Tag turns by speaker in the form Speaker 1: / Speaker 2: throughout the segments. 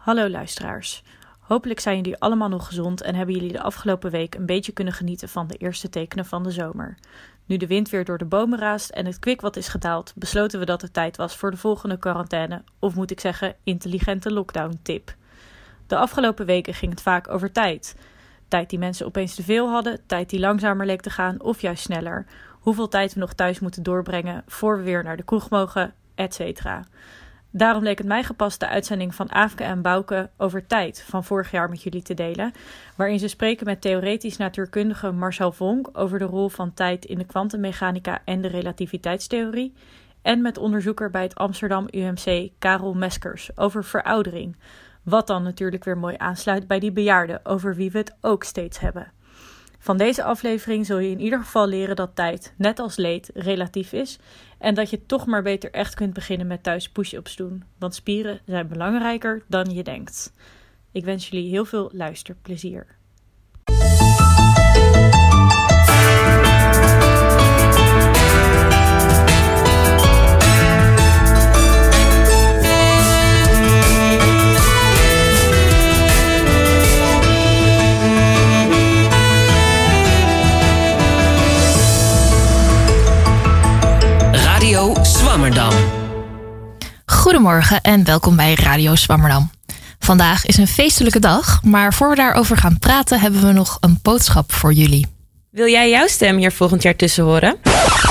Speaker 1: Hallo luisteraars. Hopelijk zijn jullie allemaal nog gezond en hebben jullie de afgelopen week een beetje kunnen genieten van de eerste tekenen van de zomer. Nu de wind weer door de bomen raast en het kwik wat is gedaald, besloten we dat het tijd was voor de volgende quarantaine, of moet ik zeggen, intelligente lockdown-tip. De afgelopen weken ging het vaak over tijd. Tijd die mensen opeens te veel hadden, tijd die langzamer leek te gaan of juist sneller. Hoeveel tijd we nog thuis moeten doorbrengen voor we weer naar de kroeg mogen, etc. Daarom leek het mij gepast de uitzending van Aafke en Bouke over tijd van vorig jaar met jullie te delen, waarin ze spreken met theoretisch natuurkundige Marcel Vonk over de rol van tijd in de kwantummechanica en de relativiteitstheorie, en met onderzoeker bij het Amsterdam UMC Karel Meskers over veroudering, wat dan natuurlijk weer mooi aansluit bij die bejaarden over wie we het ook steeds hebben. Van deze aflevering zul je in ieder geval leren dat tijd, net als leed, relatief is en dat je toch maar beter echt kunt beginnen met thuis push-ups doen, want spieren zijn belangrijker dan je denkt. Ik wens jullie heel veel luisterplezier.
Speaker 2: Radio Swammerdam.
Speaker 3: Goedemorgen en welkom bij Radio Swammerdam. Vandaag is een feestelijke dag, maar voor we daarover gaan praten hebben we nog een boodschap voor jullie.
Speaker 4: Wil jij jouw stem hier volgend jaar tussen horen?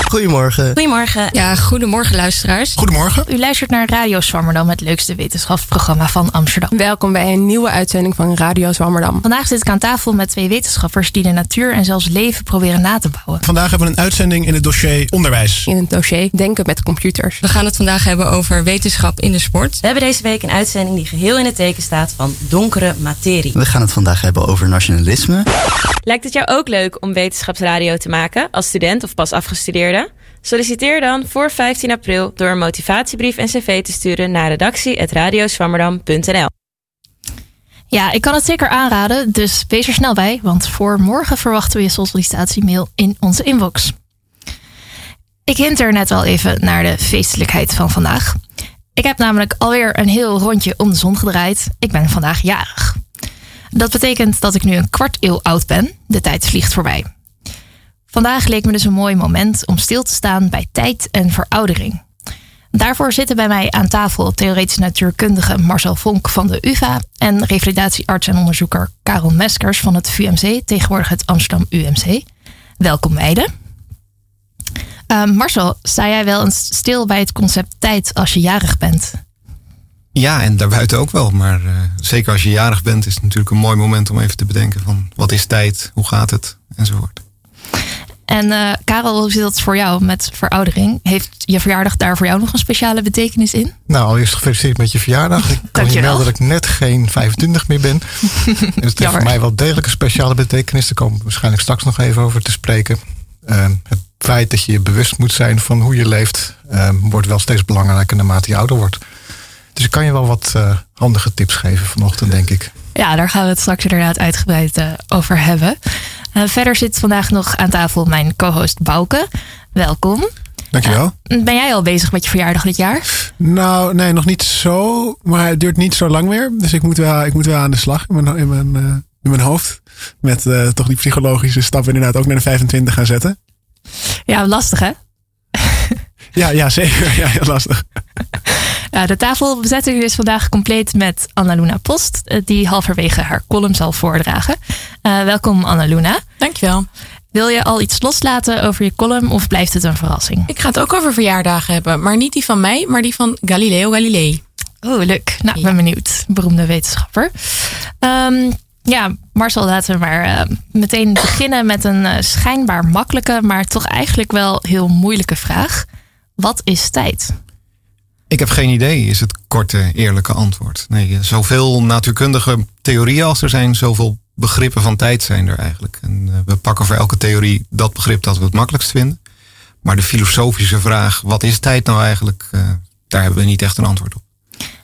Speaker 5: Goedemorgen.
Speaker 4: Goedemorgen.
Speaker 6: Ja, goedemorgen luisteraars.
Speaker 5: Goedemorgen.
Speaker 3: U luistert naar Radio Swammerdam, het leukste wetenschapsprogramma van Amsterdam.
Speaker 6: Welkom bij een nieuwe uitzending van Radio Zwammerdam.
Speaker 3: Vandaag zit ik aan tafel met twee wetenschappers die de natuur en zelfs leven proberen na te bouwen.
Speaker 5: Vandaag hebben we een uitzending in het dossier onderwijs.
Speaker 6: In het dossier Denken met computers.
Speaker 7: We gaan het vandaag hebben over wetenschap in de sport.
Speaker 4: We hebben deze week een uitzending die geheel in het teken staat van donkere materie.
Speaker 8: We gaan het vandaag hebben over nationalisme.
Speaker 4: Lijkt het jou ook leuk om wetenschapsradio te maken als student of pas afgestudeerde? Solliciteer dan voor 15 april door een motivatiebrief en cv te sturen naar redactie.radioswammerdam.nl.
Speaker 3: Ja, ik kan het zeker aanraden, dus wees er snel bij, want voor morgen verwachten we je sollicitatiemail in onze inbox. Ik hint er net al even naar de feestelijkheid van vandaag. Ik heb namelijk alweer een heel rondje om de zon gedraaid. Ik ben vandaag jarig. Dat betekent dat ik nu een kwart eeuw oud ben. De tijd vliegt voorbij. Vandaag leek me dus een mooi moment om stil te staan bij tijd en veroudering. Daarvoor zitten bij mij aan tafel theoretisch natuurkundige Marcel Vonk van de UvA en revalidatiearts en onderzoeker Karel Meskers van het VUMC, tegenwoordig het Amsterdam UMC. Welkom beiden. Uh, Marcel, sta jij wel eens stil bij het concept tijd als je jarig bent?
Speaker 9: Ja, en daarbuiten ook wel. Maar uh, zeker als je jarig bent, is het natuurlijk een mooi moment om even te bedenken van wat is tijd, hoe gaat het enzovoort.
Speaker 3: En uh, Karel, hoe zit dat voor jou met veroudering? Heeft je verjaardag daar voor jou nog een speciale betekenis in?
Speaker 5: Nou, allereerst gefeliciteerd met je verjaardag. Ik kan je melden dat ik net geen 25 meer ben. dus het heeft voor mij wel degelijk een speciale betekenis. Daar komen we waarschijnlijk straks nog even over te spreken. Uh, het feit dat je je bewust moet zijn van hoe je leeft, uh, wordt wel steeds belangrijker naarmate je ouder wordt. Dus ik kan je wel wat uh, handige tips geven vanochtend, denk ik.
Speaker 3: Ja, daar gaan we het straks inderdaad uitgebreid uh, over hebben. Uh, verder zit vandaag nog aan tafel mijn co-host Bouke. Welkom.
Speaker 5: Dankjewel.
Speaker 3: ben jij al bezig met je verjaardag dit jaar?
Speaker 5: Nou, nee, nog niet zo. Maar het duurt niet zo lang meer. Dus ik moet wel, ik moet wel aan de slag in mijn, in mijn, in mijn hoofd. Met toch die psychologische stap inderdaad ook naar de 25 gaan zetten.
Speaker 3: Ja, lastig hè?
Speaker 5: Ja, ja zeker. Ja, heel lastig.
Speaker 3: Ja, de tafelbezetting is vandaag compleet met Annaluna Post, die halverwege haar column zal voordragen. Uh, welkom Annaluna.
Speaker 7: Dankjewel.
Speaker 3: Wil je al iets loslaten over je column of blijft het een verrassing?
Speaker 7: Ik ga het ook over verjaardagen hebben, maar niet die van mij, maar die van Galileo Galilei.
Speaker 3: Oh, leuk. Nou, ik ben benieuwd. Beroemde wetenschapper. Um, ja, Marcel, laten we maar uh, meteen beginnen met een uh, schijnbaar makkelijke, maar toch eigenlijk wel heel moeilijke vraag. Wat is tijd?
Speaker 9: Ik heb geen idee, is het korte, eerlijke antwoord. Nee, zoveel natuurkundige theorieën als er zijn, zoveel begrippen van tijd zijn er eigenlijk. En uh, we pakken voor elke theorie dat begrip dat we het makkelijkst vinden. Maar de filosofische vraag, wat is tijd nou eigenlijk, uh, daar hebben we niet echt een antwoord op.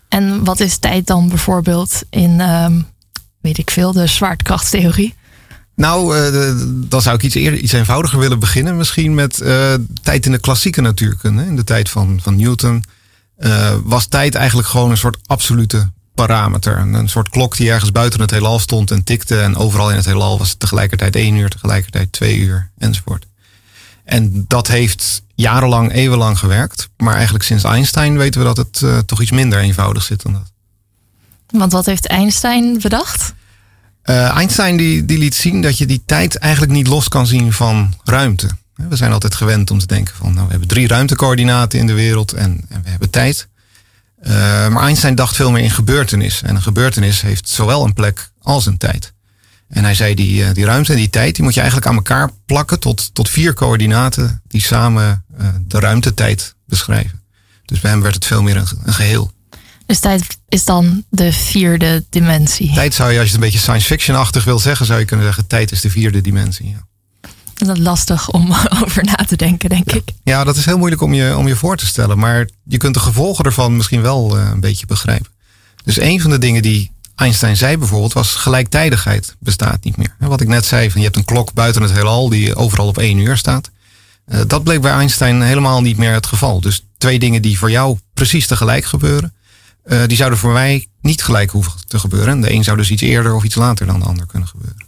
Speaker 3: En wat is tijd dan bijvoorbeeld in, uh, weet ik veel, de zwaartekrachtstheorie?
Speaker 9: Nou, uh, dan zou ik iets, eerder, iets eenvoudiger willen beginnen. Misschien met uh, tijd in de klassieke natuurkunde. In de tijd van, van Newton uh, was tijd eigenlijk gewoon een soort absolute parameter. Een soort klok die ergens buiten het heelal stond en tikte. En overal in het heelal was het tegelijkertijd één uur, tegelijkertijd twee uur enzovoort. En dat heeft jarenlang, eeuwenlang gewerkt. Maar eigenlijk sinds Einstein weten we dat het toch iets minder eenvoudig zit dan dat.
Speaker 3: Want wat heeft Einstein bedacht?
Speaker 9: Uh, Einstein die, die liet zien dat je die tijd eigenlijk niet los kan zien van ruimte. We zijn altijd gewend om te denken van, nou, we hebben drie ruimtecoördinaten in de wereld en, en we hebben tijd. Uh, maar Einstein dacht veel meer in gebeurtenis. En een gebeurtenis heeft zowel een plek als een tijd. En hij zei, die, uh, die ruimte en die tijd, die moet je eigenlijk aan elkaar plakken tot, tot vier coördinaten die samen uh, de ruimtetijd beschrijven. Dus bij hem werd het veel meer een, een geheel.
Speaker 3: Dus tijd is dan de vierde dimensie.
Speaker 9: Tijd zou je, als je het een beetje science fiction-achtig wil zeggen, zou je kunnen zeggen: tijd is de vierde dimensie. Ja.
Speaker 3: Dat is lastig om over na te denken, denk
Speaker 9: ja.
Speaker 3: ik.
Speaker 9: Ja, dat is heel moeilijk om je, om je voor te stellen. Maar je kunt de gevolgen ervan misschien wel uh, een beetje begrijpen. Dus een van de dingen die Einstein zei bijvoorbeeld was gelijktijdigheid bestaat niet meer. Wat ik net zei, van je hebt een klok buiten het heelal die overal op één uur staat. Uh, dat bleek bij Einstein helemaal niet meer het geval. Dus twee dingen die voor jou precies tegelijk gebeuren, uh, die zouden voor mij niet gelijk hoeven te gebeuren. De een zou dus iets eerder of iets later dan de ander kunnen gebeuren.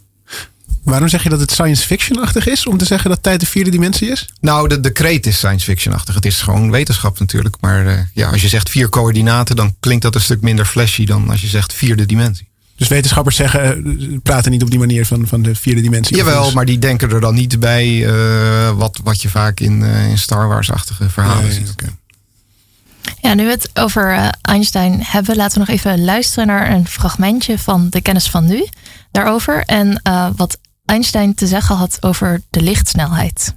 Speaker 2: Waarom zeg je dat het science fiction-achtig is om te zeggen dat tijd de vierde dimensie is?
Speaker 9: Nou, de, de kreet is science fiction-achtig. Het is gewoon wetenschap natuurlijk. Maar uh, ja, als je zegt vier coördinaten, dan klinkt dat een stuk minder flashy dan als je zegt vierde dimensie.
Speaker 2: Dus wetenschappers zeggen, uh, praten niet op die manier van, van de vierde dimensie?
Speaker 9: Jawel, dus... maar die denken er dan niet bij uh, wat, wat je vaak in, in Star Wars-achtige verhalen nee, ziet. Okay.
Speaker 3: Ja, nu we het over uh, Einstein hebben, laten we nog even luisteren naar een fragmentje van de kennis van nu daarover. En uh, wat Einstein te zeggen had over de lichtsnelheid.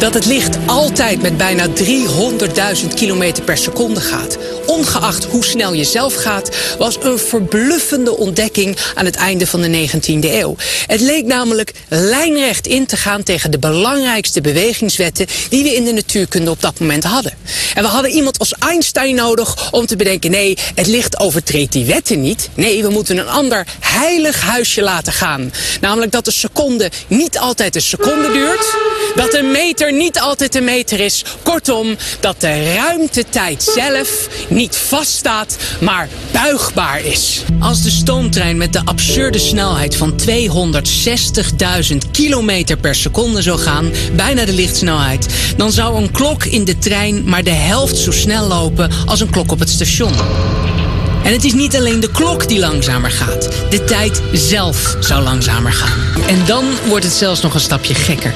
Speaker 10: Dat het licht altijd met bijna 300.000 km per seconde gaat, ongeacht hoe snel je zelf gaat, was een verbluffende ontdekking aan het einde van de 19e eeuw. Het leek namelijk lijnrecht in te gaan tegen de belangrijkste bewegingswetten die we in de natuurkunde op dat moment hadden. En we hadden iemand als Einstein nodig om te bedenken: nee, het licht overtreedt die wetten niet. Nee, we moeten een ander heilig huisje laten gaan. Namelijk dat de seconde niet altijd een seconde duurt, dat een meter niet altijd een meter is. Kortom, dat de ruimtetijd zelf niet vaststaat, maar buigbaar is. Als de stoomtrein met de absurde snelheid van 260.000 kilometer per seconde zou gaan, bijna de lichtsnelheid, dan zou een klok in de trein maar de helft zo snel lopen als een klok op het station. En het is niet alleen de klok die langzamer gaat. De tijd zelf zou langzamer gaan. En dan wordt het zelfs nog een stapje gekker.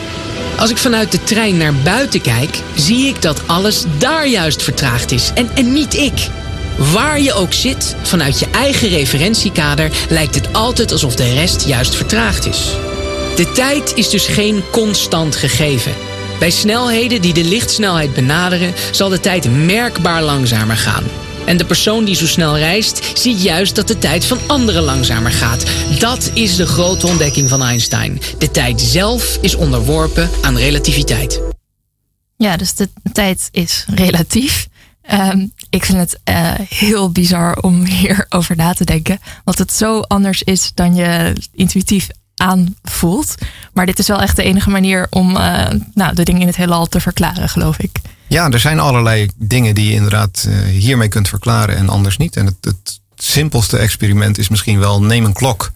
Speaker 10: Als ik vanuit de trein naar buiten kijk, zie ik dat alles daar juist vertraagd is en, en niet ik. Waar je ook zit, vanuit je eigen referentiekader, lijkt het altijd alsof de rest juist vertraagd is. De tijd is dus geen constant gegeven. Bij snelheden die de lichtsnelheid benaderen, zal de tijd merkbaar langzamer gaan. En de persoon die zo snel reist, ziet juist dat de tijd van anderen langzamer gaat. Dat is de grote ontdekking van Einstein. De tijd zelf is onderworpen aan relativiteit.
Speaker 3: Ja, dus de tijd is relatief. Um, ik vind het uh, heel bizar om hierover na te denken. Want het zo anders is dan je intuïtief aanvoelt. Maar dit is wel echt de enige manier om uh, nou, de dingen in het heelal te verklaren, geloof ik.
Speaker 9: Ja, er zijn allerlei dingen die je inderdaad uh, hiermee kunt verklaren en anders niet. En het, het, simpelste experiment is misschien wel neem een klok.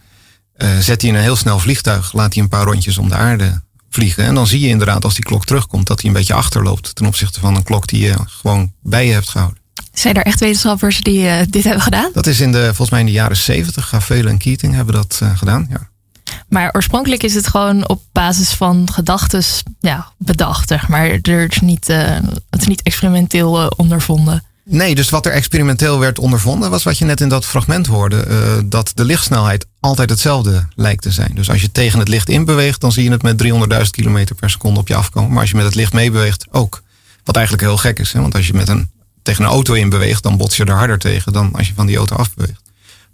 Speaker 9: Uh, zet die in een heel snel vliegtuig, laat die een paar rondjes om de aarde vliegen. En dan zie je inderdaad als die klok terugkomt dat hij een beetje achterloopt ten opzichte van een klok die je gewoon bij je hebt gehouden.
Speaker 3: Zijn er echt wetenschappers die uh, dit hebben gedaan?
Speaker 9: Dat is in de, volgens mij in de jaren zeventig. Gavele en Keating hebben dat gedaan, ja.
Speaker 3: Maar oorspronkelijk is het gewoon op basis van gedachten ja, bedacht. Maar er is niet, uh, het is niet experimenteel uh, ondervonden.
Speaker 9: Nee, dus wat er experimenteel werd ondervonden was wat je net in dat fragment hoorde. Uh, dat de lichtsnelheid altijd hetzelfde lijkt te zijn. Dus als je tegen het licht inbeweegt, dan zie je het met 300.000 km per seconde op je afkomen. Maar als je met het licht meebeweegt, ook. Wat eigenlijk heel gek is. Hè? Want als je met een, tegen een auto inbeweegt, dan bots je er harder tegen dan als je van die auto afbeweegt.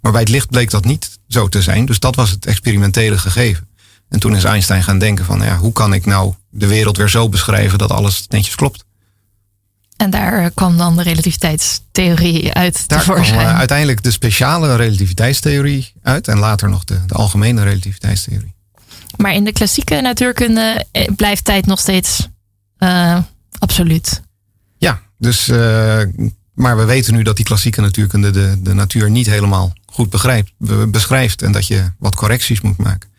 Speaker 9: Maar bij het licht bleek dat niet zo te zijn. Dus dat was het experimentele gegeven. En toen is Einstein gaan denken van, ja, hoe kan ik nou de wereld weer zo beschrijven dat alles netjes klopt?
Speaker 3: En daar kwam dan de relativiteitstheorie uit
Speaker 9: daar kwam uh, uiteindelijk de speciale relativiteitstheorie uit en later nog de, de algemene relativiteitstheorie.
Speaker 3: Maar in de klassieke natuurkunde blijft tijd nog steeds uh, absoluut.
Speaker 9: Ja, dus uh, Maar we weten nu dat die klassieke natuurkunde de, de natuur niet helemaal goed begrijpt, beschrijft. En dat je wat correcties moet maken.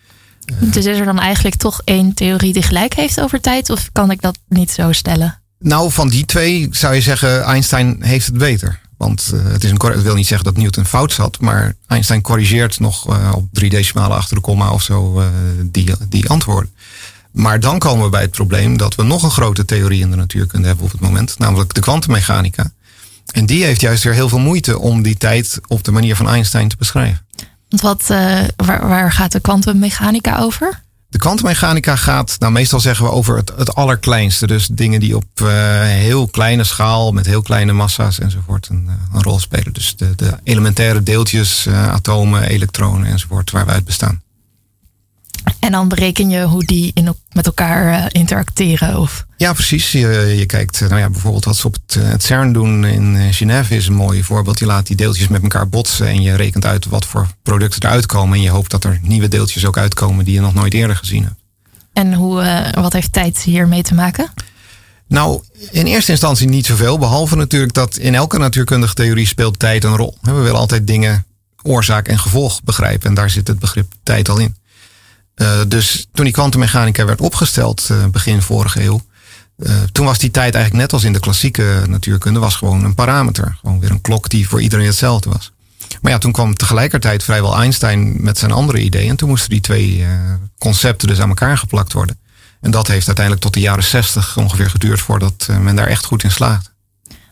Speaker 3: Dus is er dan eigenlijk toch één theorie die gelijk heeft over tijd? Of kan ik dat niet zo stellen?
Speaker 9: Nou, van die twee zou je zeggen, Einstein heeft het beter. Want uh, het, is een, het wil niet zeggen dat Newton fout zat, maar Einstein corrigeert nog uh, op drie decimalen achter de komma of zo uh, die, die antwoorden. Maar dan komen we bij het probleem dat we nog een grote theorie in de natuurkunde hebben op het moment, namelijk de kwantummechanica. En die heeft juist weer heel veel moeite om die tijd op de manier van Einstein te beschrijven.
Speaker 3: Want wat, waar, waar gaat de kwantummechanica over?
Speaker 9: De kwantummechanica gaat, nou meestal zeggen we over het, het allerkleinste. Dus dingen die op uh, heel kleine schaal, met heel kleine massa's enzovoort een, eh, een rol spelen. Dus de, de elementaire deeltjes, uh, atomen, elektronen enzovoort, waar we uit bestaan.
Speaker 3: En dan bereken je hoe die in, met elkaar uh, interacteren? Of?
Speaker 9: Ja, precies. Je, je kijkt nou ja, bijvoorbeeld wat ze op het, het, CERN doen in Genève is een mooi voorbeeld. Je laat die deeltjes met elkaar botsen en je rekent uit wat voor producten eruit komen. En je hoopt dat er nieuwe deeltjes ook uitkomen die je nog nooit eerder gezien hebt.
Speaker 3: En hoe, uh, wat heeft tijd hiermee te maken?
Speaker 9: Nou, in eerste instantie niet zoveel. Behalve natuurlijk dat in elke natuurkundige theorie speelt tijd een rol. We willen altijd dingen oorzaak en gevolg begrijpen. En daar zit het begrip tijd al in. Uh, dus toen die kwantummechanica werd opgesteld, uh, begin vorige eeuw, uh, toen was die tijd eigenlijk net als in de klassieke natuurkunde, was gewoon een parameter. Gewoon weer een klok die voor iedereen hetzelfde was. Maar ja, toen kwam tegelijkertijd vrijwel Einstein met zijn andere ideeën. En toen moesten die twee concepten dus aan elkaar geplakt worden. En dat heeft uiteindelijk tot de jaren zestig ongeveer geduurd voordat men daar echt goed in slaagde.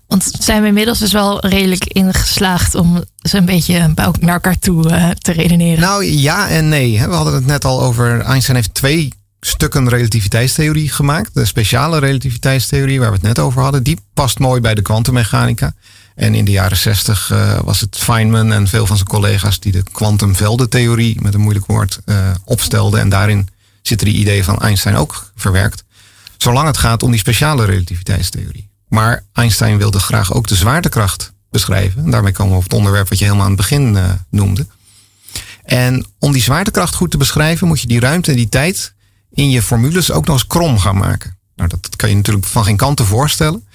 Speaker 3: Want zijn we inmiddels dus wel redelijk ingeslaagd om ze een beetje naar elkaar toe uh, te redeneren?
Speaker 9: Nou ja en nee. We hadden het net al over. Einstein heeft twee stukken relativiteitstheorie gemaakt. De speciale relativiteitstheorie waar we het net over hadden. Die past mooi bij de kwantummechanica. En in de jaren zestig uh, was het Feynman en veel van zijn collega's die de kwantumveldentheorie, met een moeilijk woord, uh, opstelden. En daarin zitten die ideeën van Einstein ook verwerkt. Zolang het gaat om die speciale relativiteitstheorie. Maar Einstein wilde graag ook de zwaartekracht beschrijven. En daarmee komen we op het onderwerp wat je helemaal aan het begin uh, noemde. En om die zwaartekracht goed te beschrijven, moet je die ruimte en die tijd in je formules ook nog eens krom gaan maken. Nou, dat kan je natuurlijk van geen kant te voorstellen.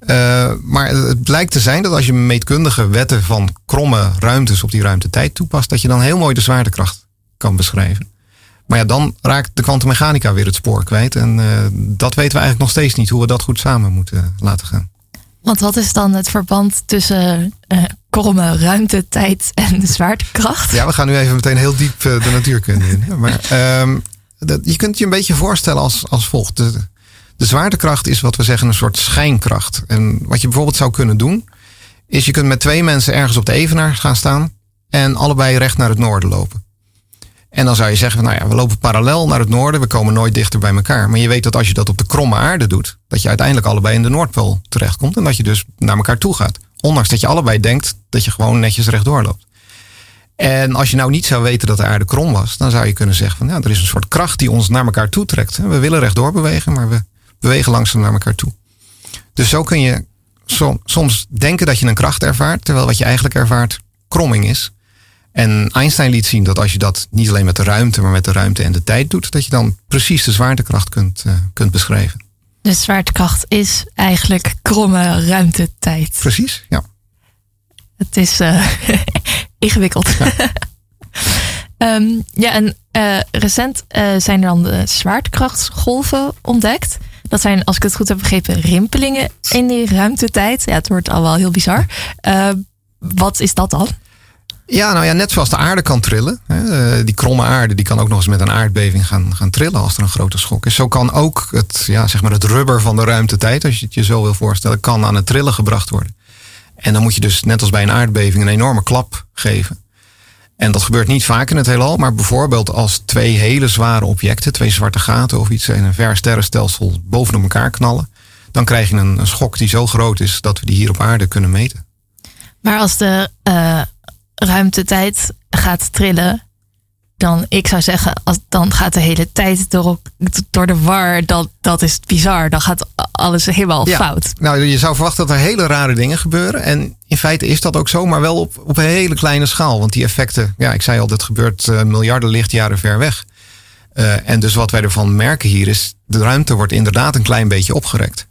Speaker 9: Uh, maar het blijkt te zijn dat als je meetkundige wetten van kromme ruimtes op die ruimte-tijd toepast, dat je dan heel mooi de zwaartekracht kan beschrijven. Maar ja, dan raakt de kwantummechanica weer het spoor kwijt. En uh, dat weten we eigenlijk nog steeds niet hoe we dat goed samen moeten laten gaan.
Speaker 3: Want wat is dan het verband tussen uh, kromme ruimte, tijd en zwaartekracht?
Speaker 9: Ja, we gaan nu even meteen heel diep uh, de natuurkunde in. Maar um, dat, je kunt je een beetje voorstellen als, als volgt. De, de zwaartekracht is wat we zeggen een soort schijnkracht. En wat je bijvoorbeeld zou kunnen doen, is je kunt met twee mensen ergens op de evenaar gaan staan en allebei recht naar het noorden lopen. En dan zou je zeggen, nou ja, we lopen parallel naar het noorden, we komen nooit dichter bij elkaar. Maar je weet dat als je dat op de kromme aarde doet, dat je uiteindelijk allebei in de Noordpool terechtkomt en dat je dus naar elkaar toe gaat. Ondanks dat je allebei denkt dat je gewoon netjes rechtdoor loopt. En als je nou niet zou weten dat de aarde krom was, dan zou je kunnen zeggen van ja, er is een soort kracht die ons naar elkaar toe trekt. We willen rechtdoor bewegen, maar we bewegen langzaam naar elkaar toe. Dus zo kun je soms denken dat je een kracht ervaart, terwijl wat je eigenlijk ervaart kromming is. En Einstein liet zien dat als je dat niet alleen met de ruimte, maar met de ruimte en de tijd doet, dat je dan precies de zwaartekracht kunt, uh, kunt beschrijven.
Speaker 3: De zwaartekracht is eigenlijk kromme ruimte-tijd.
Speaker 9: Precies, ja.
Speaker 3: Het is uh, ingewikkeld. Ja, um, ja en uh, recent zijn er dan de zwaartekrachtsgolven ontdekt. Dat zijn, als ik het goed heb begrepen, rimpelingen in die ruimtetijd. Ja, het wordt al wel heel bizar. wat is dat dan?
Speaker 9: Ja, nou ja, net zoals de aarde kan trillen. Hè, eh, die kromme aarde die kan ook nog eens met een aardbeving gaan, gaan trillen als er een grote schok is. Zo kan ook het, ja, zeg maar het rubber van de ruimtetijd, als je het je zo wil voorstellen, kan aan het trillen gebracht worden. En dan moet je dus net als bij een aardbeving een enorme klap geven. En dat gebeurt niet vaak in het heelal, maar bijvoorbeeld als twee hele zware objecten, twee zwarte gaten of iets in een ver sterrenstelsel bovenop elkaar knallen, dan krijg je een, schok die zo groot is dat we die hier op aarde kunnen meten.
Speaker 3: Maar als de uh ruimtetijd gaat trillen, dan ik zou zeggen, als, dan gaat de hele tijd door, door de war. Dat, dat is bizar. Dan gaat alles helemaal fout.
Speaker 9: Nou, je zou verwachten dat er hele rare dingen gebeuren. En in feite is dat ook zo, maar wel op, op een hele kleine schaal. Want die effecten, ja, ik zei al, dat gebeurt uh, miljarden lichtjaren ver weg. Uh, en dus wat wij ervan merken hier is, de ruimte wordt inderdaad een klein beetje opgerekt.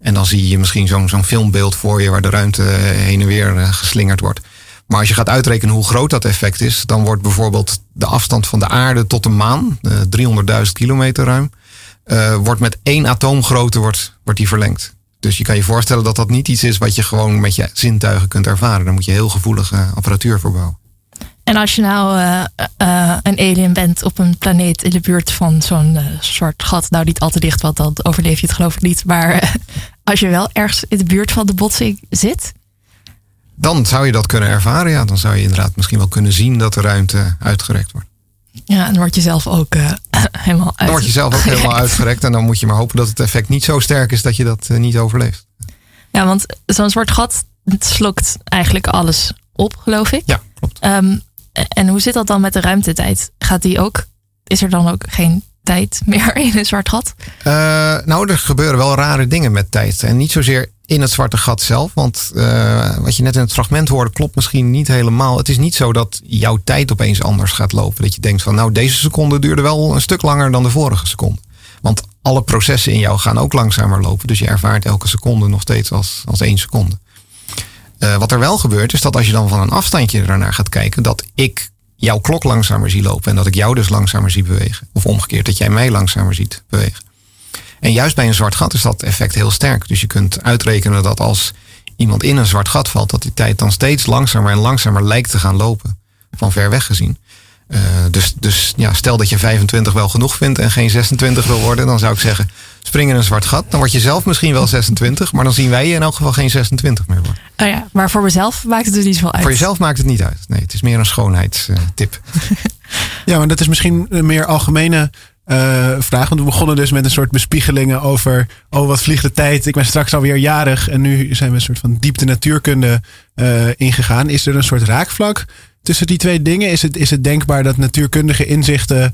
Speaker 9: En dan zie je misschien zo'n zo'n filmbeeld voor je waar de ruimte heen en weer geslingerd wordt. Maar als je gaat uitrekenen hoe groot dat effect is, dan wordt bijvoorbeeld de afstand van de aarde tot de maan, 300.000 kilometer ruim, wordt met één atoomgrootte wordt, wordt die verlengd. Dus je kan je voorstellen dat dat niet iets is wat je gewoon met je zintuigen kunt ervaren. Daar moet je heel gevoelige apparatuur voor bouwen.
Speaker 3: En als je nou een alien bent op een planeet in de buurt van zo'n soort gat, nou niet al te dicht, want dan overleef je het geloof ik niet. Maar als je wel ergens in de buurt van de botsing zit.
Speaker 9: Dan zou je dat kunnen ervaren, ja. Dan zou je inderdaad misschien wel kunnen zien dat de ruimte uitgerekt wordt.
Speaker 3: Ja, dan word je zelf ook helemaal uit.
Speaker 9: Dan word je zelf ook helemaal uitgerekt. En dan moet je maar hopen dat het effect niet zo sterk is dat je dat niet overleeft.
Speaker 3: Ja, want zo'n zwart gat slokt eigenlijk alles op, geloof ik.
Speaker 9: Ja, klopt.
Speaker 3: Um, en hoe zit dat dan met de ruimtetijd? Gaat die ook? Is er dan ook geen tijd meer in een zwart gat?
Speaker 9: Uh, nou, er gebeuren wel rare dingen met tijd. En niet zozeer in het zwarte gat zelf. Want uh, wat je net in het fragment hoorde, klopt misschien niet helemaal. Het is niet zo dat jouw tijd opeens anders gaat lopen. Dat je denkt van nou, deze seconde duurde wel een stuk langer dan de vorige seconde. Want alle processen in jou gaan ook langzamer lopen. Dus je ervaart elke seconde nog steeds als, als één seconde. Uh, wat er wel gebeurt, is dat als je dan van een afstandje ernaar gaat kijken, dat ik jouw klok langzamer zie lopen en dat ik jou dus langzamer zie bewegen. Of omgekeerd, dat jij mij langzamer ziet bewegen. En juist bij een zwart gat is dat effect heel sterk. Dus je kunt uitrekenen dat als iemand in een zwart gat valt, dat die tijd dan steeds langzamer en langzamer lijkt te gaan lopen. Van ver weg gezien. Uh, dus dus ja, stel dat je 25 wel genoeg vindt en geen 26 wil worden, dan zou ik zeggen: spring in een zwart gat. Dan word je zelf misschien wel 26, maar dan zien wij je in elk geval geen 26 meer worden.
Speaker 3: Oh ja, maar voor mezelf maakt het dus niet zo uit.
Speaker 9: Voor jezelf maakt het niet uit. Nee, het is meer een schoonheidstip.
Speaker 2: ja, maar dat is misschien een meer algemene uh, vraag. Want we begonnen dus met een soort bespiegelingen over. Oh, wat vliegt de tijd? Ik ben straks alweer jarig. En nu zijn we een soort van diepte natuurkunde uh, ingegaan. Is er een soort raakvlak tussen die twee dingen? Is het, is het denkbaar dat natuurkundige inzichten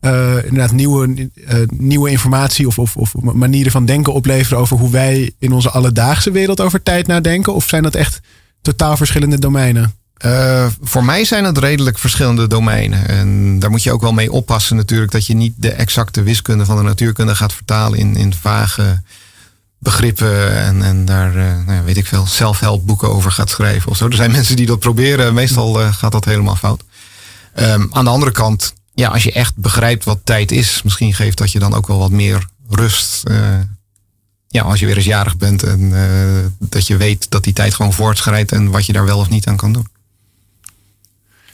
Speaker 2: uh, inderdaad nieuwe, nieuwe informatie of, of, of manieren van denken opleveren over hoe wij in onze alledaagse wereld over tijd nadenken? Of zijn dat echt totaal verschillende domeinen?
Speaker 9: Uh, voor mij zijn het redelijk verschillende domeinen. En daar moet je ook wel mee oppassen natuurlijk dat je niet de exacte wiskunde van de natuurkunde gaat vertalen in, in vage begrippen en, en daar, nou ja, weet ik veel, self-help boeken over gaat schrijven of zo. Er zijn mensen die dat proberen. Meestal gaat dat helemaal fout. Um, aan de andere kant, ja, als je echt begrijpt wat tijd is, misschien geeft dat je dan ook wel wat meer rust. Ja, als je weer eens jarig bent en dat je weet dat die tijd gewoon voortschrijdt en wat je daar wel of niet aan kan doen.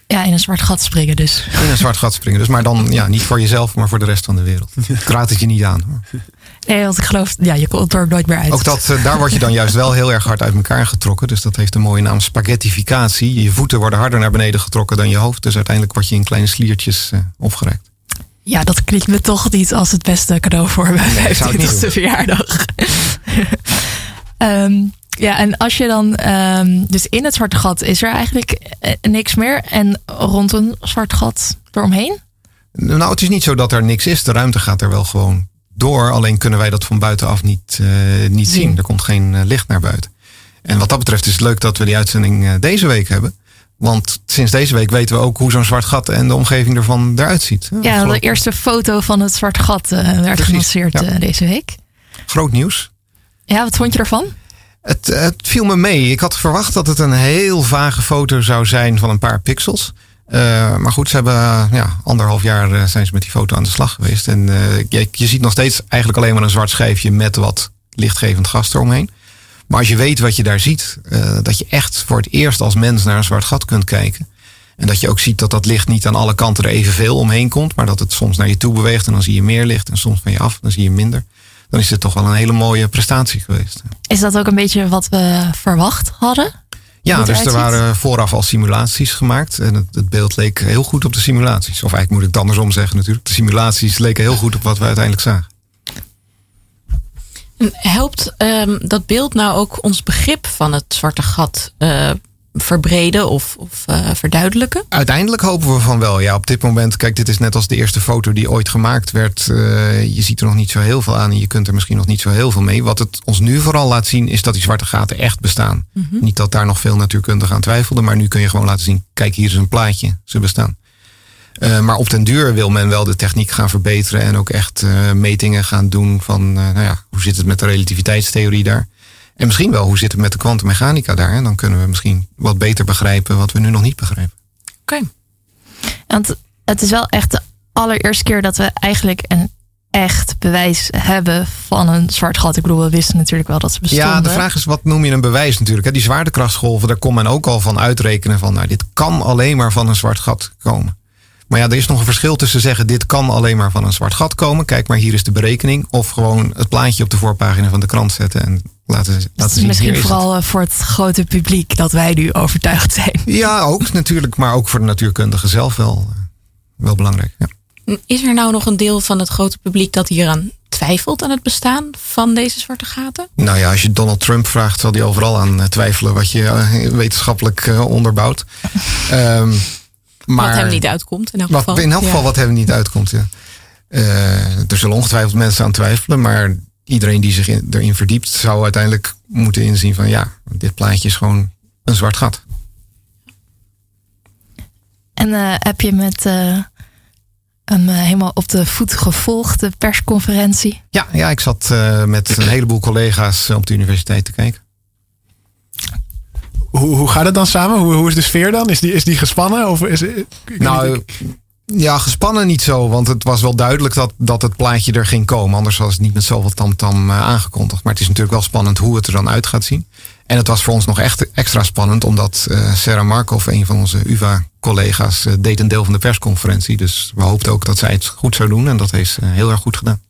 Speaker 3: Ja, in een zwart gat springen dus.
Speaker 9: In een zwart gat springen dus. Maar dan ja, niet voor jezelf, maar voor de rest van de wereld. Ik raad het je niet aan. Hoor.
Speaker 3: Nee, want ik geloof, ja, je komt er nooit meer uit.
Speaker 9: Ook dat, uh, daar word je dan juist wel heel erg hard uit elkaar getrokken. Dus dat heeft een mooie naam, spaghettificatie. Je voeten worden harder naar beneden getrokken dan je hoofd. Dus uiteindelijk word je in kleine sliertjes uh, opgereikt.
Speaker 3: Ja, dat klinkt me toch niet als het beste cadeau voor mijn nee, 25e verjaardag. um, ja, en als je dan, um, dus in het zwarte gat is er eigenlijk niks meer. En rond een zwart gat eromheen?
Speaker 9: Nou, het is niet zo dat er niks is. De ruimte gaat er wel gewoon door. Alleen kunnen wij dat van buitenaf niet, uh, niet zien. zien. Er komt geen uh, licht naar buiten. En wat dat betreft is het leuk dat we die uitzending uh, deze week hebben. Want sinds deze week weten we ook hoe zo'n zwart gat en de omgeving ervan eruit ziet.
Speaker 3: Ja, de eerste foto van het zwart gat werd gelanceerd ja. deze week.
Speaker 9: Groot nieuws.
Speaker 3: Ja, wat vond je ervan?
Speaker 9: Het, viel me mee. Ik had verwacht dat het een heel vage foto zou zijn van een paar pixels. Uh, maar goed, ze hebben ja, anderhalf jaar uh, zijn ze met die foto aan de slag geweest. En je, je, ziet nog steeds eigenlijk alleen maar een zwart schijfje met wat lichtgevend gas eromheen. Maar als je weet wat je daar ziet, dat je echt voor het eerst als mens naar een zwart gat kunt kijken. En dat je ook ziet dat dat licht niet aan alle kanten er evenveel omheen komt, maar dat het soms naar je toe beweegt en dan zie je meer licht en soms van je af, dan zie je minder dan is het toch wel een hele mooie prestatie geweest.
Speaker 3: Is dat ook een beetje wat we verwacht hadden?
Speaker 9: Ja, dus er waren vooraf al simulaties gemaakt. En het, het, beeld leek heel goed op de simulaties. Of eigenlijk moet ik het andersom zeggen natuurlijk. De simulaties leken heel goed op wat we uiteindelijk zagen.
Speaker 7: Helpt um, dat beeld nou ook ons begrip van het zwarte gat uh, verbreden of, of uh, verduidelijken?
Speaker 9: Uiteindelijk hopen we van wel. Ja, op dit moment, kijk, dit is net als de eerste foto die ooit gemaakt werd. Uh, je ziet er nog niet zo heel veel aan en je kunt er misschien nog niet zo heel veel mee. Wat het ons nu vooral laat zien, is dat die zwarte gaten echt bestaan. Mm -hmm. Niet dat daar nog veel natuurkundigen aan twijfelden, maar nu kun je gewoon laten zien: kijk, hier is een plaatje, ze bestaan. Uh, maar op den duur wil men wel de techniek gaan verbeteren en ook echt metingen gaan doen van, nou ja, hoe zit het met de relativiteitstheorie daar? En misschien wel, hoe zit het met de kwantummechanica daar? En dan kunnen we misschien wat beter begrijpen wat we nu nog niet begrijpen.
Speaker 3: Oké. Okay. Want het is wel echt de allereerste keer dat we eigenlijk een echt bewijs hebben van een zwart gat. Ik bedoel, we wisten natuurlijk wel dat ze bestonden.
Speaker 9: Ja, de vraag is, wat noem je een bewijs natuurlijk? Die zwaartekrachtsgolven, daar kon men ook al van uitrekenen van, nou, dit kan alleen maar van een zwart gat komen. Maar ja, er is nog een verschil tussen zeggen, dit kan alleen maar van een zwart gat komen. Kijk maar, hier is de berekening. Of gewoon het plaatje op de voorpagina van de krant zetten en laten, laten zien.
Speaker 3: Misschien vooral het. Eh, voor het grote publiek dat wij nu overtuigd zijn.
Speaker 9: Ja, ook natuurlijk, maar ook voor de natuurkundigen zelf wel, eh, wel belangrijk. Ja.
Speaker 7: Is er nou nog een deel van het grote publiek dat hieraan twijfelt aan het bestaan van deze zwarte gaten?
Speaker 9: Nou ja, als je Donald Trump vraagt, zal hij overal aan eh, twijfelen wat je wetenschappelijk onderbouwt. um,
Speaker 7: maar, wat hem niet uitkomt in elk
Speaker 9: wat,
Speaker 7: geval.
Speaker 9: In elk geval wat hem niet uitkomt, ja. Uh, er zullen ongetwijfeld mensen aan twijfelen, maar iedereen die zich in, erin verdiept zou uiteindelijk moeten inzien van ja, dit plaatje is gewoon een zwart gat.
Speaker 3: En uh, heb je met uh, hem helemaal op de voet gevolgd, de persconferentie?
Speaker 9: Ja, ja ik zat met een heleboel collega's op de universiteit te kijken.
Speaker 2: Hoe, hoe gaat het dan samen? Hoe, hoe is de sfeer dan? Is die, is die gespannen? Of is,
Speaker 9: nou, ja, gespannen niet zo. Want het was wel duidelijk dat, dat het plaatje er ging komen. Anders was het niet met zoveel tamtam -tam, aangekondigd. Maar het is natuurlijk wel spannend hoe het er dan uit gaat zien. En het was voor ons nog echt extra spannend. Omdat uh, Sarah Markov, een van onze UvA-collega's, uh, deed een deel van de persconferentie. Dus we hoopten ook dat zij het goed zou doen. En dat heeft ze heel erg goed gedaan.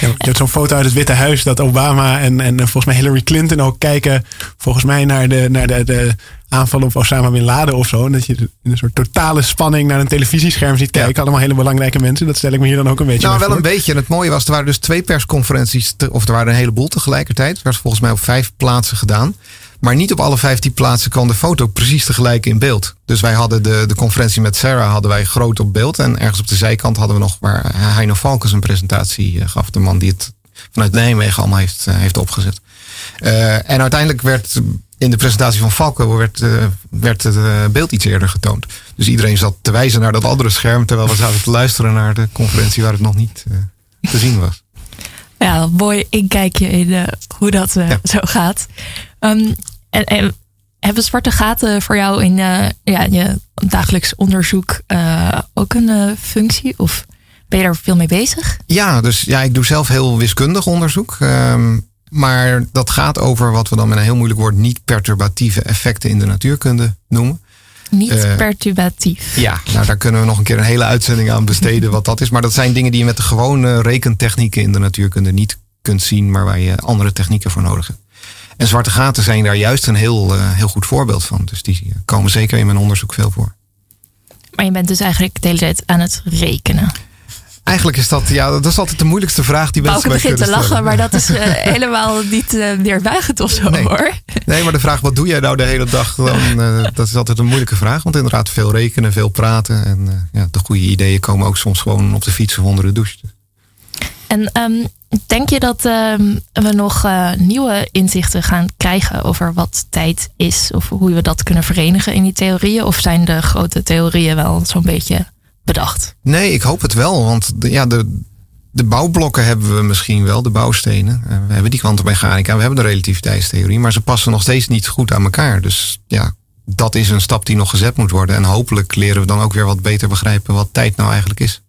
Speaker 2: Je hebt zo'n foto uit het Witte Huis dat Obama en, en volgens mij Hillary Clinton ook kijken, volgens mij naar de, naar de, de aanval op Osama Bin Laden of zo. En dat je in een soort totale spanning naar een televisiescherm ziet kijken. Allemaal hele belangrijke mensen. Dat stel ik me hier dan ook een beetje
Speaker 9: Nou, wel
Speaker 2: voor.
Speaker 9: een beetje. En het mooie was, er waren dus twee persconferenties, te, of er waren een heleboel tegelijkertijd. Het werd volgens mij op vijf plaatsen gedaan. Maar niet op alle vijftien plaatsen kwam de foto precies tegelijk in beeld. Dus wij hadden de, de conferentie met Sarah hadden wij groot op beeld. En ergens op de zijkant hadden we nog waar Heino Valkens een presentatie gaf. De man die het vanuit Nijmegen allemaal heeft, heeft opgezet. Uh, en uiteindelijk werd in de presentatie van Valken werd, uh, werd het uh, beeld iets eerder getoond. Dus iedereen zat te wijzen naar dat andere scherm. Terwijl we zaten te luisteren naar de conferentie waar het nog niet te zien was.
Speaker 3: Ja, mooi inkijkje in hoe dat ja. zo gaat. Um, en, en, hebben zwarte gaten voor jou in uh, ja, je dagelijks onderzoek uh, ook een uh, functie? Of ben je daar veel mee bezig?
Speaker 9: Ja, dus ja, ik doe zelf heel wiskundig onderzoek. Um, maar dat gaat over wat we dan met een heel moeilijk woord niet perturbatieve effecten in de natuurkunde noemen.
Speaker 3: Niet perturbatief.
Speaker 9: Ja, nou daar kunnen we nog een keer een hele uitzending aan besteden wat dat is. Maar dat zijn dingen die je met de gewone rekentechnieken in de natuurkunde niet kunt zien, maar waar je andere technieken voor nodig hebt. En zwarte gaten zijn daar juist een heel, uh, heel goed voorbeeld van. Dus die komen zeker in mijn onderzoek veel voor.
Speaker 3: Maar je bent dus eigenlijk de hele tijd aan het rekenen.
Speaker 9: Eigenlijk is dat, ja, dat is altijd de moeilijkste vraag die mensen
Speaker 3: Bouke begint te lachen, maar dat is uh, helemaal niet uh, neerbuigend of zo
Speaker 9: nee.
Speaker 3: hoor.
Speaker 9: Nee, maar de vraag, wat doe jij nou de hele dag? Dan, uh, dat is altijd een moeilijke vraag. Want inderdaad, veel rekenen, veel praten. En ja, de goede ideeën komen ook soms gewoon op de fiets of onder de douche.
Speaker 3: En um, denk je dat um, we nog uh, nieuwe inzichten gaan krijgen over wat tijd is? Of hoe we dat kunnen verenigen in die theorieën? Of zijn de grote theorieën wel zo'n beetje bedacht?
Speaker 9: Nee, ik hoop het wel. Want de, ja, de, de bouwblokken hebben we misschien wel, de bouwstenen. Uh, we hebben die kwantummechanica, we hebben de relativiteitstheorie. Maar ze passen nog steeds niet goed aan elkaar. Dus ja, dat is een stap die nog gezet moet worden. En hopelijk leren we dan ook weer wat beter begrijpen wat tijd nou eigenlijk is.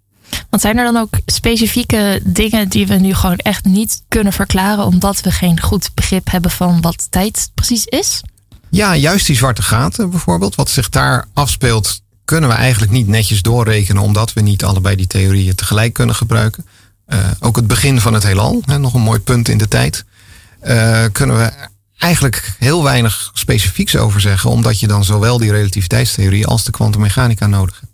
Speaker 3: Want zijn er dan ook specifieke dingen die we nu gewoon echt niet kunnen verklaren, omdat we geen goed begrip hebben van wat tijd precies is?
Speaker 9: Ja, juist die zwarte gaten bijvoorbeeld. Wat zich daar afspeelt, kunnen we eigenlijk niet netjes doorrekenen, omdat we niet allebei die theorieën tegelijk kunnen gebruiken. Uh, ook het begin van het heelal, hè, nog een mooi punt in de tijd, uh, kunnen we eigenlijk heel weinig specifieks over zeggen, omdat je dan zowel die relativiteitstheorie als de kwantummechanica nodig hebt.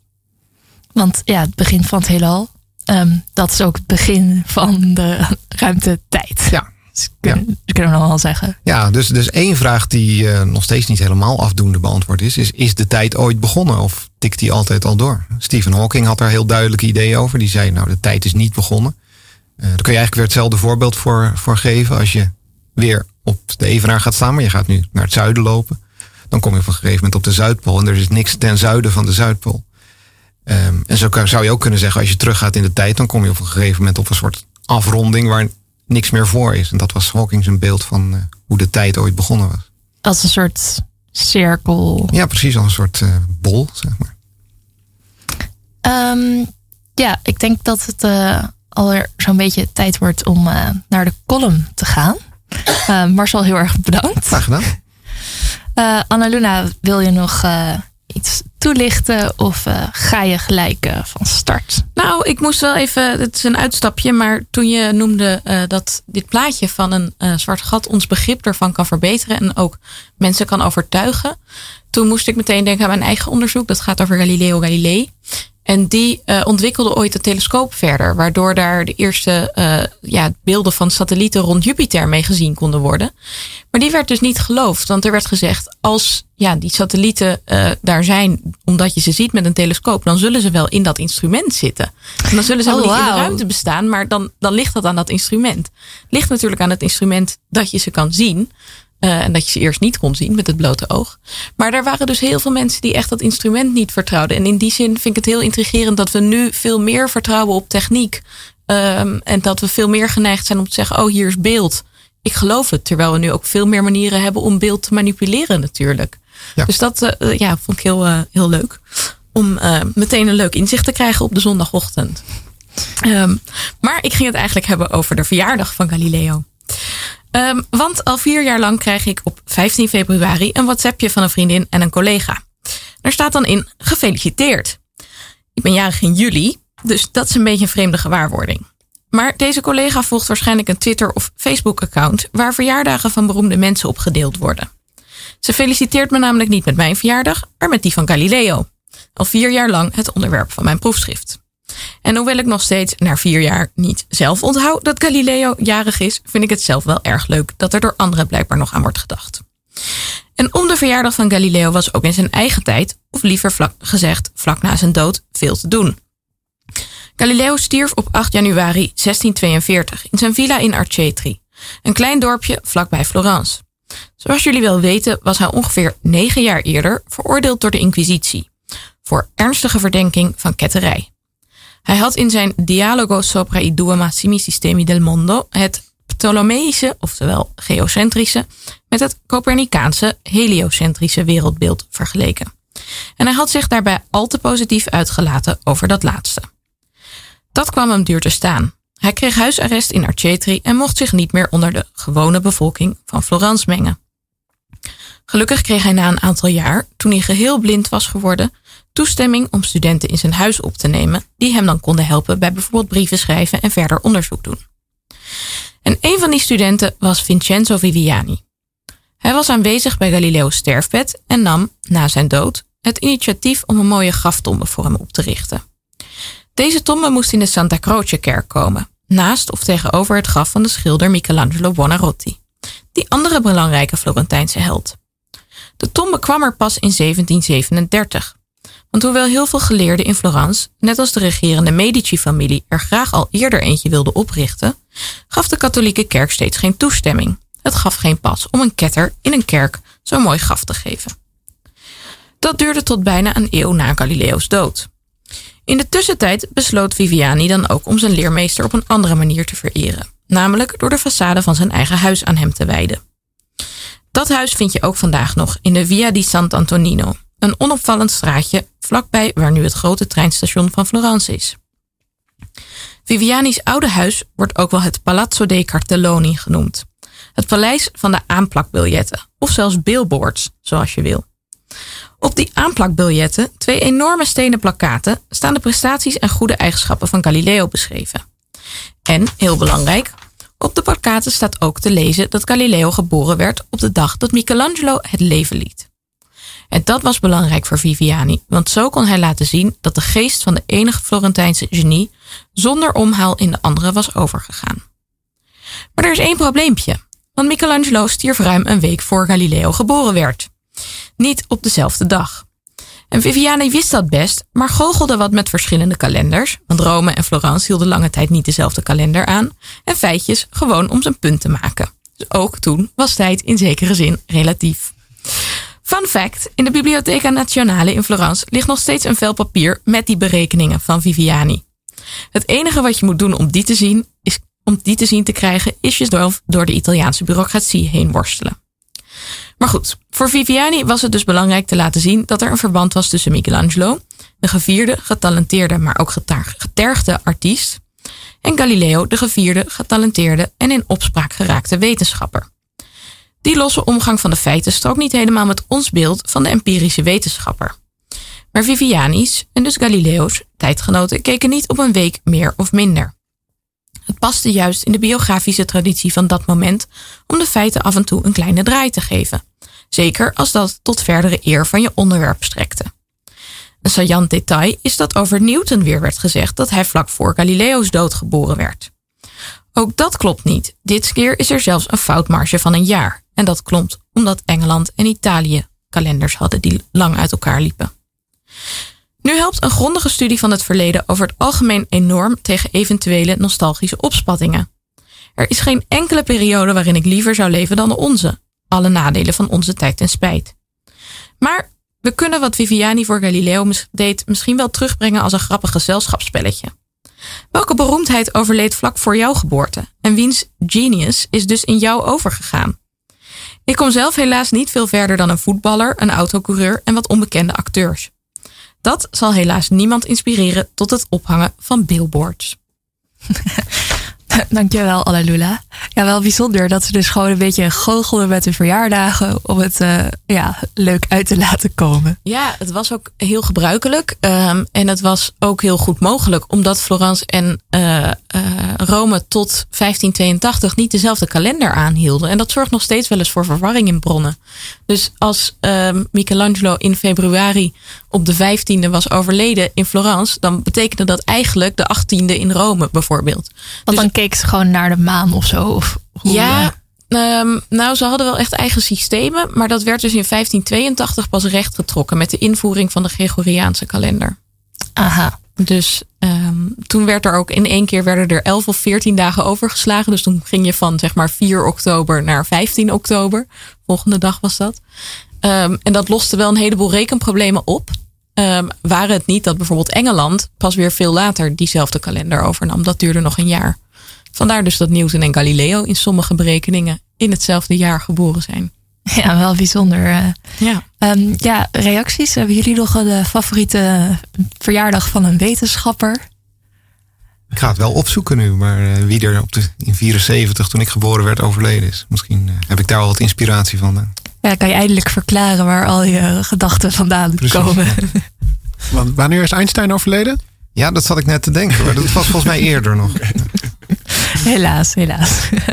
Speaker 3: Want ja, het begin van het heelal, um, dat is ook het begin van de ruimtetijd.
Speaker 9: Ja.
Speaker 3: Dus kunnen, ja. kunnen we nog wel zeggen.
Speaker 9: Ja, dus, dus één vraag die uh, nog steeds niet helemaal afdoende beantwoord is, is: is de tijd ooit begonnen of tikt die altijd al door? Stephen Hawking had daar heel duidelijke ideeën over. Die zei: Nou, de tijd is niet begonnen. Uh, daar kun je eigenlijk weer hetzelfde voorbeeld voor, voor geven. Als je weer op de Evenaar gaat staan, maar je gaat nu naar het zuiden lopen. Dan kom je op een gegeven moment op de Zuidpool en er is niks ten zuiden van de Zuidpool. Ehm, en zo zou je ook kunnen zeggen, als je teruggaat in de tijd, dan kom je op een gegeven moment op een soort afronding waar niks meer voor is. En dat was Hawking zijn beeld van uh, hoe de tijd ooit begonnen was.
Speaker 3: Als een soort cirkel.
Speaker 9: Ja, precies, als een soort uh, bol, zeg maar.
Speaker 3: Um, ja, ik denk dat het uh, alweer zo'n beetje tijd wordt om naar de column te gaan. Marcel, heel erg bedankt.
Speaker 9: Graag gedaan.
Speaker 3: Anna Luna, wil je nog iets toelichten of uh, ga je gelijk uh, van start?
Speaker 7: Nou, ik moest wel even, het is een uitstapje, maar toen je noemde uh, dat dit plaatje van een zwart gat ons begrip ervan kan verbeteren en ook mensen kan overtuigen, toen moest ik meteen denken aan mijn eigen onderzoek. Dat gaat over Galileo Galilei. En die uh, ontwikkelde ooit de telescoop verder, waardoor daar de eerste uh, ja, beelden van satellieten rond Jupiter mee gezien konden worden. Maar die werd dus niet geloofd, want er werd gezegd: als ja, die satellieten uh, daar zijn, omdat je ze ziet met een telescoop, dan zullen ze wel in dat instrument zitten. En dan zullen ze oh, wel niet in de ruimte bestaan, maar dan, dan ligt dat aan dat instrument. Ligt natuurlijk aan het instrument dat je ze kan zien. Uh, en dat je ze eerst niet kon zien met het blote oog. Maar er waren dus heel veel mensen die echt dat instrument niet vertrouwden. En in die zin vind ik het heel intrigerend dat we nu veel meer vertrouwen op techniek. Um, en dat we veel meer geneigd zijn om te zeggen: oh, hier is beeld. Ik geloof het. Terwijl we nu ook veel meer manieren hebben om beeld te manipuleren, natuurlijk. Ja. Dus dat uh, ja, vond ik heel, uh, heel leuk. Om meteen een leuk inzicht te krijgen op de zondagochtend. Um, maar ik ging het eigenlijk hebben over de verjaardag van Galileo. Um, want al vier jaar lang krijg ik op 15 februari een WhatsAppje van een vriendin en een collega. Daar staat dan in gefeliciteerd. Ik ben jarig in juli, dus dat is een beetje een vreemde gewaarwording. Maar deze collega volgt waarschijnlijk een Twitter- of Facebook-account waar verjaardagen van beroemde mensen op gedeeld worden. Ze feliciteert me namelijk niet met mijn verjaardag, maar met die van Galileo. Al vier jaar lang het onderwerp van mijn proefschrift. En hoewel ik nog steeds na vier jaar niet zelf onthoud dat Galileo jarig is, vind ik het zelf wel erg leuk dat er door anderen blijkbaar nog aan wordt gedacht. En om de verjaardag van Galileo was ook in zijn eigen tijd, of liever vlak gezegd vlak na zijn dood, veel te doen. Galileo stierf op 8 januari 1642 in zijn villa in Arcetri, een klein dorpje vlakbij Florence. Zoals jullie wel weten was hij ongeveer negen jaar eerder veroordeeld door de Inquisitie voor ernstige verdenking van ketterij. Hij had in zijn Dialogo sopra i due massimi sistemi del mondo het Ptolemeïsche, oftewel geocentrische, met het Copernicaanse heliocentrische wereldbeeld vergeleken. En hij had zich daarbij al te positief uitgelaten over dat laatste. Dat kwam hem duur te staan. Hij kreeg huisarrest in Arcetri en mocht zich niet meer onder de gewone bevolking van Florence mengen. Gelukkig kreeg hij na een aantal jaar, toen hij geheel blind was geworden, toestemming om studenten in zijn huis op te nemen, die hem dan konden helpen bij bijvoorbeeld brieven schrijven en verder onderzoek doen. En een van die studenten was Vincenzo Viviani. Hij was aanwezig bij Galileo's sterfbed en nam, na zijn dood, het initiatief om een mooie graftombe voor hem op te richten. Deze tombe moest in de Santa Croce kerk komen, naast of tegenover het graf van de schilder Michelangelo Buonarroti, die andere belangrijke Florentijnse held. De tombe kwam er pas in 1737, want hoewel heel veel geleerden in Florence, net als de regerende Medici-familie, er graag al eerder eentje wilden oprichten, gaf de katholieke kerk steeds geen toestemming. Het gaf geen pas om een ketter in een kerk zo'n mooi graf te geven. Dat duurde tot bijna een eeuw na Galileo's dood. In de tussentijd besloot Viviani dan ook om zijn leermeester op een andere manier te vereren, namelijk door de façade van zijn eigen huis aan hem te wijden. Dat huis vind je ook vandaag nog in de Via di Sant'Antonino, een onopvallend straatje vlakbij waar nu het grote treinstation van Florence is. Viviani's oude huis wordt ook wel het Palazzo dei Cartelloni genoemd. Het paleis van de aanplakbiljetten, of zelfs billboards, zoals je wil. Op die aanplakbiljetten, twee enorme stenen plakkaten, staan de prestaties en goede eigenschappen van Galileo beschreven. En, heel belangrijk, op de plakkaten staat ook te lezen dat Galileo geboren werd op de dag dat Michelangelo het leven liet. En dat was belangrijk voor Viviani, want zo kon hij laten zien dat de geest van de enige Florentijnse genie zonder omhaal in de andere was overgegaan. Maar er is één probleempje, want Michelangelo stierf ruim een week voor Galileo geboren werd. Niet op dezelfde dag. En Viviani wist dat best, maar goochelde wat met verschillende kalenders, want Rome en Florence hielden lange tijd niet dezelfde kalender aan, en feitjes gewoon om zijn punt te maken. Dus ook toen was tijd in zekere zin relatief. Fun fact: in de Bibliotheca Nazionale in Florence ligt nog steeds een vel papier met die berekeningen van Viviani. Het enige wat je moet doen om die te zien, is, om die te, zien te krijgen, is jezelf door de Italiaanse bureaucratie heen worstelen. Maar goed, voor Viviani was het dus belangrijk te laten zien dat er een verband was tussen Michelangelo, de gevierde, getalenteerde, maar ook getergde artiest, en Galileo, de gevierde, getalenteerde en in opspraak geraakte wetenschapper. Die losse omgang van de feiten strookt niet helemaal met ons beeld van de empirische wetenschapper. Maar Viviani's en dus Galileo's tijdgenoten keken niet op een week meer of minder. Het paste juist in de biografische traditie van dat moment om de feiten af en toe een kleine draai te geven. Zeker als dat tot verdere eer van je onderwerp strekte. Een saillant detail is dat over Newton weer werd gezegd dat hij vlak voor Galileo's dood geboren werd. Ook dat klopt niet. Dit keer is er zelfs een foutmarge van een jaar. En dat klopt omdat Engeland en Italië kalenders hadden die lang uit elkaar liepen. Nu helpt een grondige studie van het verleden over het algemeen enorm tegen eventuele nostalgische opspattingen. Er is geen enkele periode waarin ik liever zou leven dan de onze. Alle nadelen van onze tijd en spijt. Maar we kunnen wat Viviani voor Galileo deed misschien wel terugbrengen als een grappig gezelschapsspelletje. Welke beroemdheid overleed vlak voor jouw geboorte? En wiens genius is dus in jou overgegaan? Ik kom zelf helaas niet veel verder dan een voetballer, een autocoureur en wat onbekende acteurs. Dat zal helaas niemand inspireren tot het ophangen van billboards.
Speaker 3: Dankjewel, Alalula. Ja, wel bijzonder dat ze dus gewoon een beetje goochelden met de verjaardagen om het uh, ja, leuk uit te laten komen.
Speaker 7: Ja, het was ook heel gebruikelijk. Um, en het was ook heel goed mogelijk, omdat Florence en uh, uh, Rome tot 1582 niet dezelfde kalender aanhielden. En dat zorgt nog steeds wel eens voor verwarring in bronnen. Dus als um, Michelangelo in februari op de 15e was overleden in Florence, dan betekende dat eigenlijk de 18e in Rome bijvoorbeeld.
Speaker 3: Want dus, dan keek ze gewoon naar de maan of zo? Of hoe,
Speaker 7: ja, um, nou ze hadden wel echt eigen systemen, maar dat werd dus in 1582 pas rechtgetrokken met de invoering van de Gregoriaanse kalender.
Speaker 3: Aha.
Speaker 7: Dus um, toen werd er ook in één keer werden er 11 of 14 dagen overgeslagen. Dus toen ging je van zeg maar 4 oktober naar 15 oktober. Volgende dag was dat. Um, en dat loste wel een heleboel rekenproblemen op. Um, waren het niet dat bijvoorbeeld Engeland pas weer veel later diezelfde kalender overnam. Dat duurde nog een jaar. Vandaar dus dat Newton en Galileo in sommige berekeningen in hetzelfde jaar geboren zijn.
Speaker 3: Ja, wel bijzonder. Eh.
Speaker 7: Ja,
Speaker 3: um, ja reacties. Hebben jullie nog een favoriete verjaardag van een wetenschapper?
Speaker 9: Ik ga het wel opzoeken nu, maar uh, wie er op de, in 74 toen ik geboren werd overleden is. Misschien uh, heb ik daar wel wat inspiratie van.
Speaker 3: Ja, kan je eindelijk verklaren waar al je gedachten vandaan
Speaker 9: Precies.
Speaker 3: komen.
Speaker 2: Want wanneer is Einstein overleden?
Speaker 9: Ja, dat zat ik net te denken. Maar dat was volgens mij eerder nog.
Speaker 3: helaas, helaas. Uh,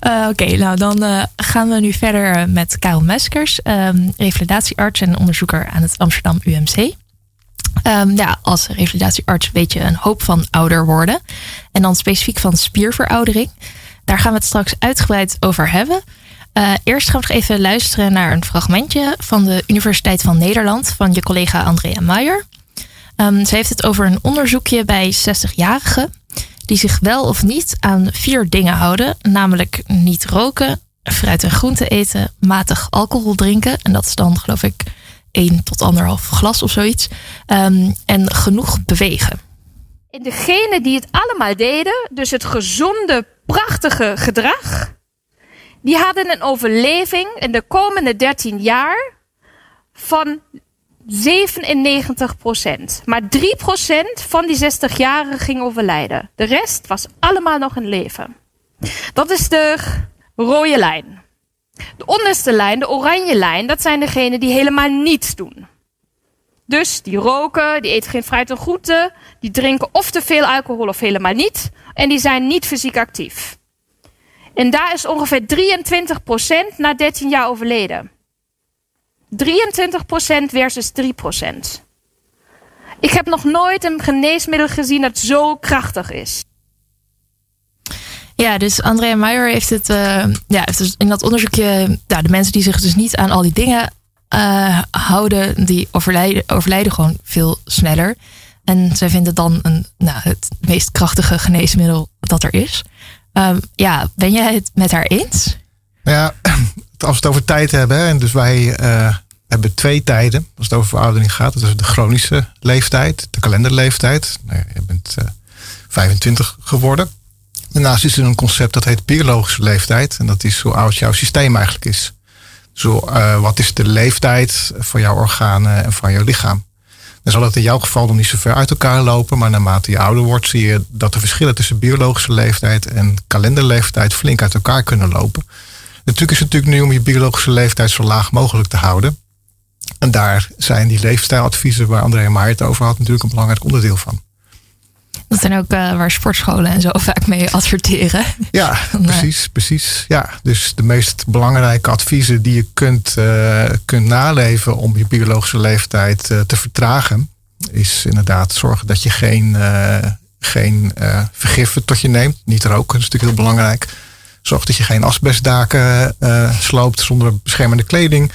Speaker 3: Oké, okay, nou dan uh, gaan we nu verder met Karel Meskers, um, revalidatiearts en onderzoeker aan het Amsterdam UMC. Um, ja, als revalidatiearts weet je een hoop van ouder worden. En dan specifiek van spierveroudering. Daar gaan we het straks uitgebreid over hebben. Uh, eerst gaan we nog even luisteren naar een fragmentje van de Universiteit van Nederland van je collega Andrea Maier. Um, ze heeft het over een onderzoekje bij 60-jarigen die zich wel of niet aan vier dingen houden, namelijk niet roken, fruit en groente eten, matig alcohol drinken, en dat is dan geloof ik 1 tot anderhalf glas of zoiets, um, en genoeg bewegen.
Speaker 11: En degenen die het allemaal deden, dus het gezonde, prachtige gedrag, die hadden een overleving in de komende 13 jaar van 97 procent. Maar 3 procent van die 60-jarigen ging overlijden. De rest was allemaal nog in leven. Dat is de rode lijn. De onderste lijn, de oranje lijn, dat zijn degenen die helemaal niets doen. Dus die roken, die eten geen fruit en groenten, die drinken of te veel alcohol of helemaal niet. En die zijn niet fysiek actief. En daar is ongeveer 23% na 13 jaar overleden. 23% versus 3%. Ik heb nog nooit een geneesmiddel gezien dat zo krachtig is.
Speaker 3: Ja, dus Andrea Meijer heeft het uh, ja, dus in dat onderzoekje, de mensen die zich dus niet aan al die dingen uh, houden, die overlijden, gewoon veel sneller. En zij vindt het dan een, nou, het meest krachtige geneesmiddel dat er is. Um, ja, ben jij het met haar eens?
Speaker 5: Ja, als we het over tijd hebben, en dus wij uh, hebben twee tijden als het over veroudering gaat. Dat is de chronische leeftijd, de kalenderleeftijd. Nou je bent uh, 25 geworden. Daarnaast is er een concept dat heet biologische leeftijd. En dat is hoe oud jouw systeem eigenlijk is. Zo, uh, wat is de leeftijd van jouw organen en van jouw lichaam? Dan zal het in jouw geval nog niet zo ver uit elkaar lopen. Maar naarmate je ouder wordt, zie je dat de verschillen tussen biologische leeftijd en kalenderleeftijd flink uit elkaar kunnen lopen. Natuurlijk is het natuurlijk nu om je biologische leeftijd zo laag mogelijk te houden. En daar zijn die leefstijladviezen waar André maar het over had natuurlijk een belangrijk onderdeel van.
Speaker 3: Dat zijn ook uh, waar sportscholen en zo vaak mee adverteren.
Speaker 5: Ja, precies, precies. Ja, dus de meest belangrijke adviezen die je kunt, uh, kunt naleven om je biologische leeftijd uh, te vertragen, is inderdaad zorgen dat je geen, geen vergiffen tot je neemt. Niet roken, dat is natuurlijk heel belangrijk. Zorg dat je geen asbestdaken sloopt zonder beschermende kleding.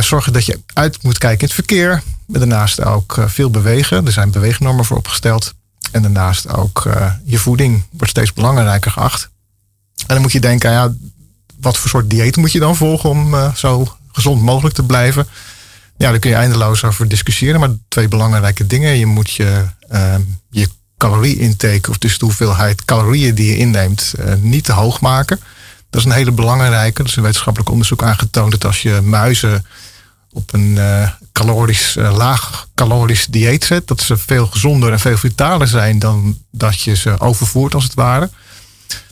Speaker 5: zorgen dat je uit moet kijken in het verkeer. Daarnaast ook veel bewegen. Er zijn beweegnormen voor opgesteld. En daarnaast ook uh, je voeding wordt steeds belangrijker geacht. En dan moet je denken, ja, wat voor soort dieet moet je dan volgen om uh, zo gezond mogelijk te blijven? Ja, daar kun je eindeloos over discussiëren. Maar twee belangrijke dingen. Je moet je, uh, je calorie-intake, of dus de hoeveelheid calorieën die je inneemt, uh, niet te hoog maken. Dat is een hele belangrijke. Er is een wetenschappelijk onderzoek aangetoond dat als je muizen op een uh, calorisch, uh, laag calorisch dieet zet, dat ze veel gezonder en veel vitaler zijn dan dat je ze overvoert als het ware.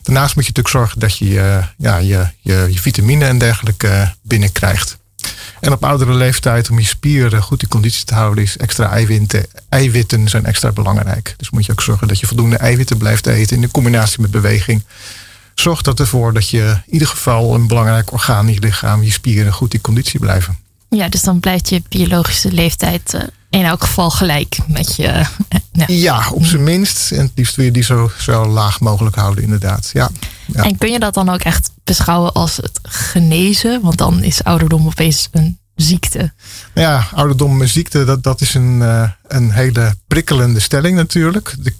Speaker 5: Daarnaast moet je natuurlijk zorgen dat je uh, ja, je, je, je vitamine en dergelijke binnenkrijgt. En op oudere leeftijd, om je spieren goed in conditie te houden, is extra eiwitten, eiwitten zijn extra belangrijk. Dus moet je ook zorgen dat je voldoende eiwitten blijft eten in combinatie met beweging. Zorg dat ervoor dat je in ieder geval een belangrijk orgaan in je lichaam, je spieren goed in conditie blijven.
Speaker 3: Ja, dus dan blijft je biologische leeftijd uh, in elk geval gelijk met je. Uh,
Speaker 5: ja. ja. op zijn minst. En het liefst wil je die zo, zo laag mogelijk houden, inderdaad. Ja. ja.
Speaker 3: En kun je dat dan ook echt beschouwen als het genezen? Want dan is ouderdom opeens een ziekte.
Speaker 5: Ja, ouderdom en ziekte, dat, dat is een, uh, een hele prikkelende stelling natuurlijk. De,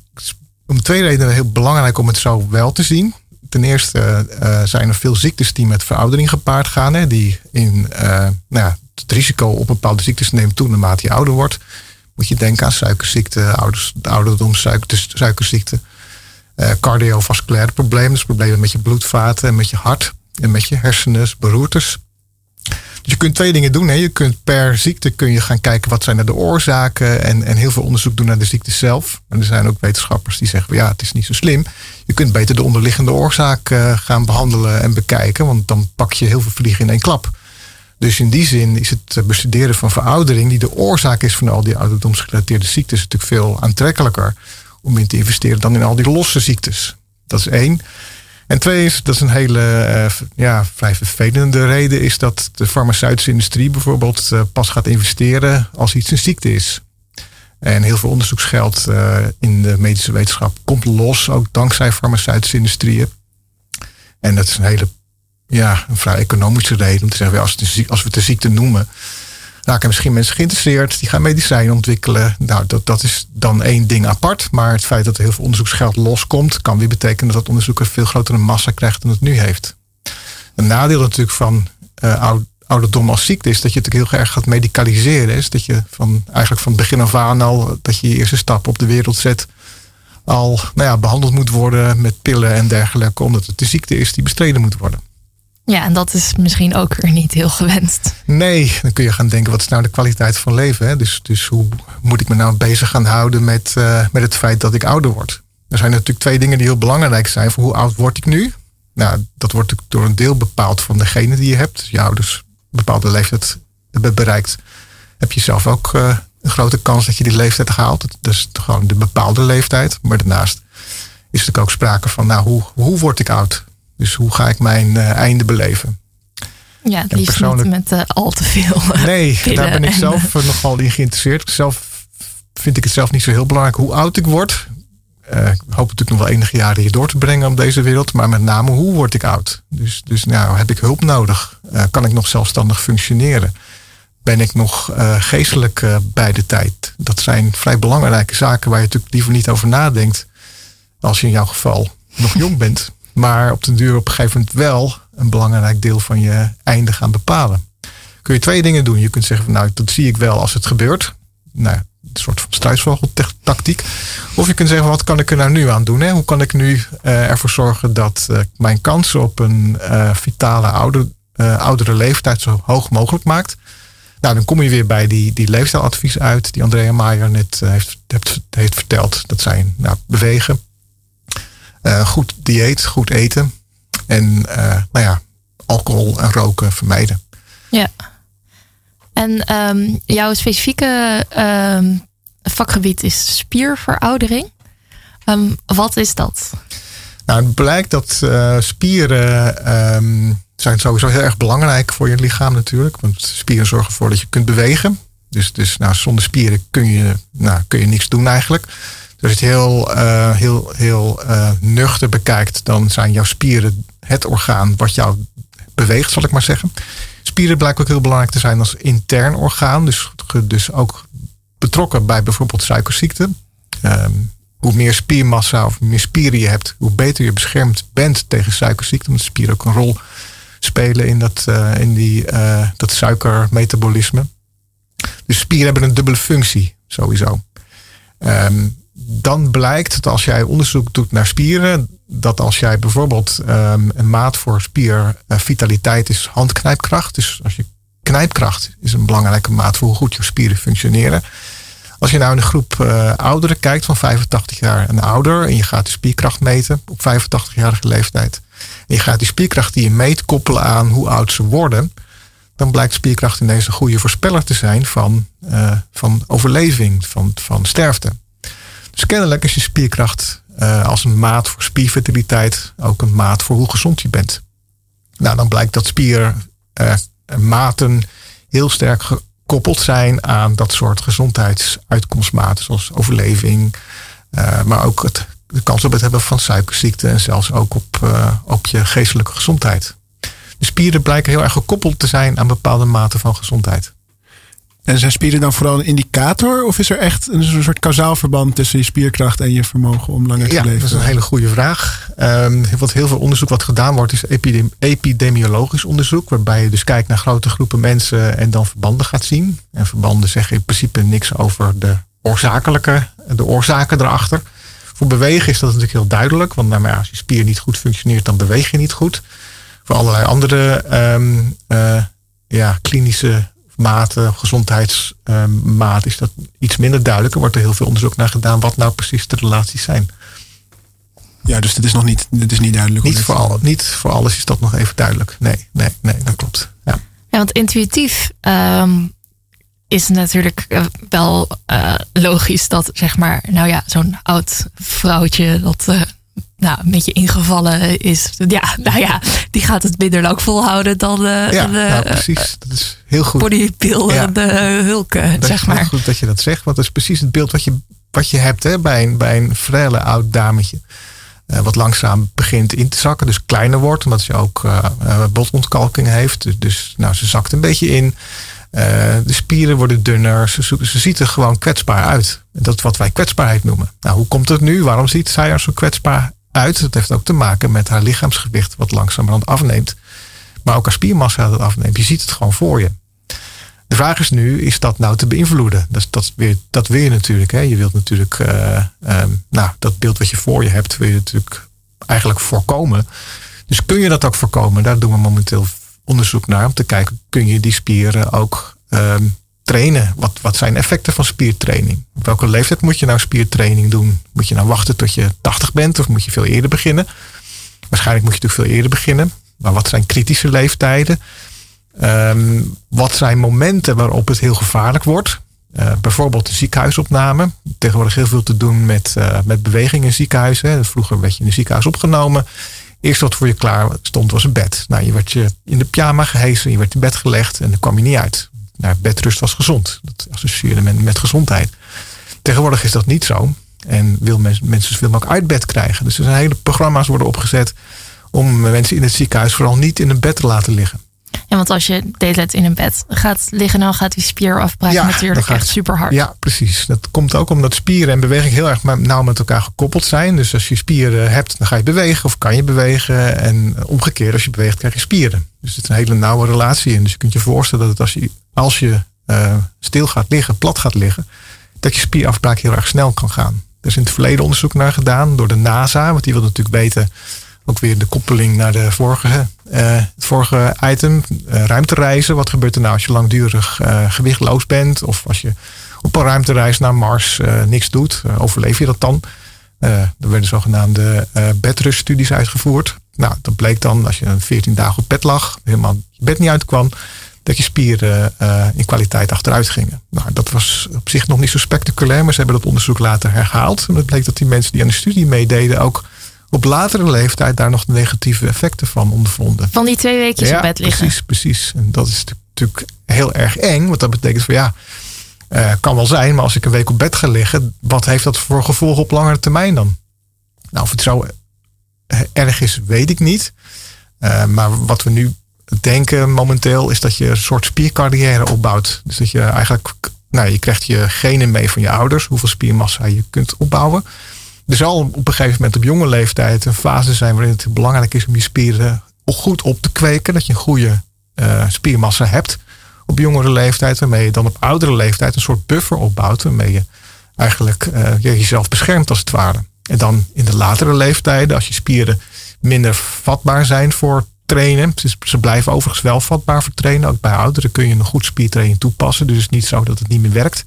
Speaker 5: om twee redenen heel belangrijk om het zo wel te zien. Ten eerste zijn er veel ziektes die met veroudering gepaard gaan. Hè, die in nou ja, het risico op bepaalde ziektes neemt toe naarmate je ouder wordt. Moet je denken aan suikerziekte, ouders, ouderdom, suiker, suikerziekte, uh, cardiovasculaire problemen, dus problemen met je bloedvaten en met je hart en met je hersenen, beroertes. Dus je kunt twee dingen doen. Hè. Je kunt per ziekte kun je gaan kijken wat zijn er de oorzaken en, en heel veel onderzoek doen naar de ziekte zelf. En er zijn ook wetenschappers die zeggen, ja, het is niet zo slim. Je kunt beter de onderliggende oorzaak uh, gaan behandelen en bekijken, want dan pak je heel veel vliegen in één klap. Dus in die zin is het bestuderen van veroudering, die de oorzaak is van al die ouderdomsgerelateerde ziektes, natuurlijk veel aantrekkelijker om in te investeren dan in al die losse ziektes. Dat is één. En twee is, dat is een hele uh, ja, vrij vervelende reden, is dat de farmaceutische industrie bijvoorbeeld uh, pas gaat investeren als iets een ziekte is. En heel veel onderzoeksgeld in de medische wetenschap komt los, ook dankzij farmaceutische industrieën. En dat is een hele ja, een vrij economische reden om te zeggen, als, als we het een ziekte noemen, raken misschien mensen geïnteresseerd, die gaan medicijnen ontwikkelen. Nou, dat, dat is dan één ding apart. Maar het feit dat er heel veel onderzoeksgeld loskomt, kan weer betekenen dat onderzoek een veel grotere massa krijgt dan het nu heeft. Een nadeel natuurlijk van uh, ouderdom als ziekte is dat je natuurlijk heel erg gaat medicaliseren. Is dat je van, eigenlijk van begin af aan al, dat je je eerste stap op de wereld zet, al nou ja, behandeld moet worden met pillen en dergelijke, omdat het de ziekte is die bestreden moet worden.
Speaker 3: Ja, en dat is misschien ook weer niet heel gewenst.
Speaker 5: Nee, dan kun je gaan denken, wat is nou de kwaliteit van leven? Hè? Dus, dus hoe moet ik me nou bezig gaan houden met, uh, met het feit dat ik ouder word? Er zijn natuurlijk twee dingen die heel belangrijk zijn. Voor hoe oud word ik nu? Nou, dat wordt door een deel bepaald van degene die je hebt. Je ouders een bepaalde leeftijd bereikt, heb je zelf ook uh, een grote kans dat je die leeftijd haalt. Dat is gewoon de bepaalde leeftijd. Maar daarnaast is er ook sprake van, nou, hoe, hoe word ik oud? Dus hoe ga ik mijn uh, einde beleven?
Speaker 3: Ja, het liefst persoonlijk... niet met uh, al te veel. Uh,
Speaker 5: nee, daar ben ik zelf nogal in geïnteresseerd. Zelf vind ik het zelf niet zo heel belangrijk hoe oud ik word. ik hoop natuurlijk nog wel enige jaren hier door te brengen op deze wereld. Maar met name hoe word ik oud? Dus, dus nou, heb ik hulp nodig? kan ik nog zelfstandig functioneren? Ben ik nog geestelijk bij de tijd? Dat zijn vrij belangrijke zaken waar je natuurlijk liever niet over nadenkt. Als je in jouw geval nog jong bent. Maar op de duur op een gegeven moment wel een belangrijk deel van je einde gaan bepalen. Kun je twee dingen doen. Je kunt zeggen van nou, dat zie ik wel als het gebeurt. Nou, een soort van struisvogeltactiek. Of je kunt zeggen, wat kan ik er nou nu aan doen? Hè? Hoe kan ik nu uh, ervoor zorgen dat uh, mijn kansen op een uh, vitale ouder, oudere leeftijd zo hoog mogelijk maakt? Nou, dan kom je weer bij die, die leefstijladvies uit, die Andrea Maier net heeft, heeft, heeft verteld. Dat zijn nou, bewegen, goed dieet, goed eten en nou ja, alcohol en roken vermijden.
Speaker 3: Ja. En um, jouw specifieke um, vakgebied is spierveroudering. Um, wat is dat?
Speaker 5: Nou, het blijkt dat uh, spieren zijn sowieso heel erg belangrijk voor je lichaam natuurlijk. Want spieren zorgen ervoor dat je kunt bewegen. Dus, dus nou, zonder spieren kun je, nou, kun je niks doen eigenlijk. Dus het heel, uh, heel, heel uh, nuchter bekijkt, dan zijn jouw spieren het orgaan wat jou beweegt, zal ik maar zeggen. Spieren blijken ook heel belangrijk te zijn als intern orgaan. Dus, dus ook betrokken bij bijvoorbeeld suikerziekte. Um, hoe meer spiermassa of meer spieren je hebt, hoe beter je beschermd bent tegen suikerziekte. Omdat spieren ook een rol spelen in dat, uh, in die, dat suikermetabolisme. Dus spieren hebben een dubbele functie, sowieso. Um, dan blijkt dat als jij onderzoek doet naar spieren, dat als jij bijvoorbeeld um, een maat voor spiervitaliteit is handknijpkracht. Dus als je knijpkracht is een belangrijke maat voor hoe goed je spieren functioneren. Als je nou in een groep uh, ouderen kijkt van 85 jaar en ouder en je gaat de spierkracht meten op 85-jarige leeftijd. En je gaat die spierkracht die je meet koppelen aan hoe oud ze worden. Dan blijkt spierkracht ineens een goede voorspeller te zijn van, uh, van overleving, van, van sterfte. Dus kennelijk is je spierkracht uh, als een maat voor spiervitaliteit ook een maat voor hoe gezond je bent. Nou, dan blijkt dat spiermaten uh, heel sterk gekoppeld zijn aan dat soort gezondheidsuitkomstmaten, zoals overleving, uh, maar ook het, de kans op het hebben van suikerziekte en zelfs ook op, op je geestelijke gezondheid. De spieren blijken heel erg gekoppeld te zijn aan bepaalde maten van gezondheid.
Speaker 2: En zijn spieren dan vooral een indicator? Of is er echt een soort kausaal verband tussen je spierkracht en je vermogen om langer te leven?
Speaker 5: Ja, dat is een hele goede vraag. Um, wat heel veel onderzoek wat gedaan wordt, is epidem epidemiologisch onderzoek. Waarbij je dus kijkt naar grote groepen mensen en dan verbanden gaat zien. En verbanden zeggen in principe niks over de oorzakelijke, de oorzaken erachter. Voor bewegen is dat natuurlijk heel duidelijk. Want nou, als je spier niet goed functioneert, dan beweeg je niet goed. Voor allerlei andere um, uh, ja, klinische maten, gezondheidsmaat, is dat iets minder duidelijk. Er wordt er heel veel onderzoek naar gedaan wat nou precies de relaties zijn.
Speaker 2: Ja, dus dit is nog niet, dit is niet duidelijk.
Speaker 5: Niet voor, al, niet voor alles is dat nog even duidelijk. Nee, nee, nee, dat klopt. Ja,
Speaker 3: ja want intuïtief um, is natuurlijk uh, wel uh, logisch dat, zeg maar, nou ja, zo'n oud vrouwtje dat uh, nou, een beetje ingevallen is. Ja, nou ja, die gaat het minder lang volhouden dan de,
Speaker 5: ja,
Speaker 3: de
Speaker 5: nou, precies. Dat is heel goed.
Speaker 3: bodybuilder, ja. de hulken,
Speaker 5: dat
Speaker 3: zeg maar.
Speaker 5: Heel goed dat je dat zegt, want dat is precies het beeld wat je, wat je hebt hè, bij, een, bij een frele oud dametje. Uh, wat langzaam begint in te zakken, dus kleiner wordt, omdat ze ook uh, uh, botontkalking heeft. Dus, dus nou, ze zakt een beetje in. de spieren worden dunner. Ze, ze ziet er gewoon kwetsbaar uit. Dat is wat wij kwetsbaarheid noemen. Nou, hoe komt het nu? Waarom ziet zij er zo kwetsbaar uit. Het heeft ook te maken met haar lichaamsgewicht, wat langzamerhand afneemt. Maar ook haar spiermassa dat afneemt. Je ziet het gewoon voor je. De vraag is nu, is dat nou te beïnvloeden? Dat, dat, weer, dat wil je natuurlijk. Hè? Je wilt natuurlijk, uh, um, nou, dat beeld wat je voor je hebt, wil je natuurlijk eigenlijk voorkomen. Dus kun je dat ook voorkomen? Daar doen we momenteel onderzoek naar om te kijken, kun je die spieren ook um, trainen? Wat, wat zijn effecten van spiertraining? Op welke leeftijd moet je nou spiertraining doen? Moet je nou wachten tot je 80 bent of moet je veel eerder beginnen? Waarschijnlijk moet je natuurlijk veel eerder beginnen. Maar wat zijn kritische leeftijden? Um, wat zijn momenten waarop het heel gevaarlijk wordt? Uh, bijvoorbeeld de ziekenhuisopname. Tegenwoordig heel veel te doen met, uh, met beweging in ziekenhuizen. Vroeger werd je in een ziekenhuis opgenomen. Eerst wat voor je klaar stond was een bed. Nou, je werd je in de pyjama gehezen, je werd in bed gelegd en dan kwam je niet uit naar bedrust was gezond. Dat associeerde men met gezondheid. Tegenwoordig is dat niet zo. En wil mensen, mensen willen ook uit bed krijgen. Dus er zijn hele programma's worden opgezet om mensen in het ziekenhuis vooral niet in een bed te laten liggen.
Speaker 3: Ja, want als je de hele tijd in een bed gaat liggen, dan gaat die spierafbraak ja, natuurlijk echt super hard.
Speaker 5: Ja, precies. Dat komt ook omdat spieren en beweging heel erg nauw met elkaar gekoppeld zijn. Dus als je spieren hebt, dan ga je bewegen of kan je bewegen. En omgekeerd, als je beweegt, krijg je spieren. Dus het is een hele nauwe relatie. En dus je kunt je voorstellen dat als je, als je uh, stil gaat liggen, plat gaat liggen, dat je spierafbraak heel erg snel kan gaan. Er is in het verleden onderzoek naar gedaan door de NASA, want die wil natuurlijk weten ook weer de koppeling naar de vorige, uh, het vorige item. Uh, ruimtereizen. Wat gebeurt er nou als je langdurig gewichtloos bent? Of als je op een ruimtereis naar Mars niks doet. overleef je dat dan? er werden zogenaamde bedruststudies uitgevoerd. Nou, dat bleek dan als je 14 dagen op bed lag, helemaal je bed niet uitkwam, dat je spieren in kwaliteit achteruit gingen. Nou, dat was op zich nog niet zo spectaculair, maar ze hebben dat onderzoek later herhaald. En het bleek dat die mensen die aan de studie meededen ook op latere leeftijd daar nog negatieve effecten van ondervonden.
Speaker 3: Van die twee weken ja, op bed liggen.
Speaker 5: Precies, precies. En dat is natuurlijk heel erg eng. Want dat betekent van ja, uh, kan wel zijn, maar als ik een week op bed ga liggen, wat heeft dat voor gevolgen op langere termijn dan? Nou, of het zo erg is, weet ik niet. Uh, maar wat we nu denken momenteel is dat je een soort spiercarrière opbouwt. Dus dat je eigenlijk, nou, je krijgt je genen mee van je ouders, hoeveel spiermassa je kunt opbouwen er zal op een gegeven moment op jonge leeftijd een fase zijn waarin het belangrijk is om je spieren goed op te kweken. Dat je een goede uh, spiermassa hebt op jongere leeftijd. Waarmee je dan op oudere leeftijd een soort buffer opbouwt. Waarmee je eigenlijk uh, jezelf beschermt als het ware. En dan in de latere leeftijden, als je spieren minder vatbaar zijn voor trainen. Ze blijven overigens wel vatbaar voor trainen. Ook bij ouderen kun je een goed spiertraining toepassen. Dus het is niet zo dat het niet meer werkt.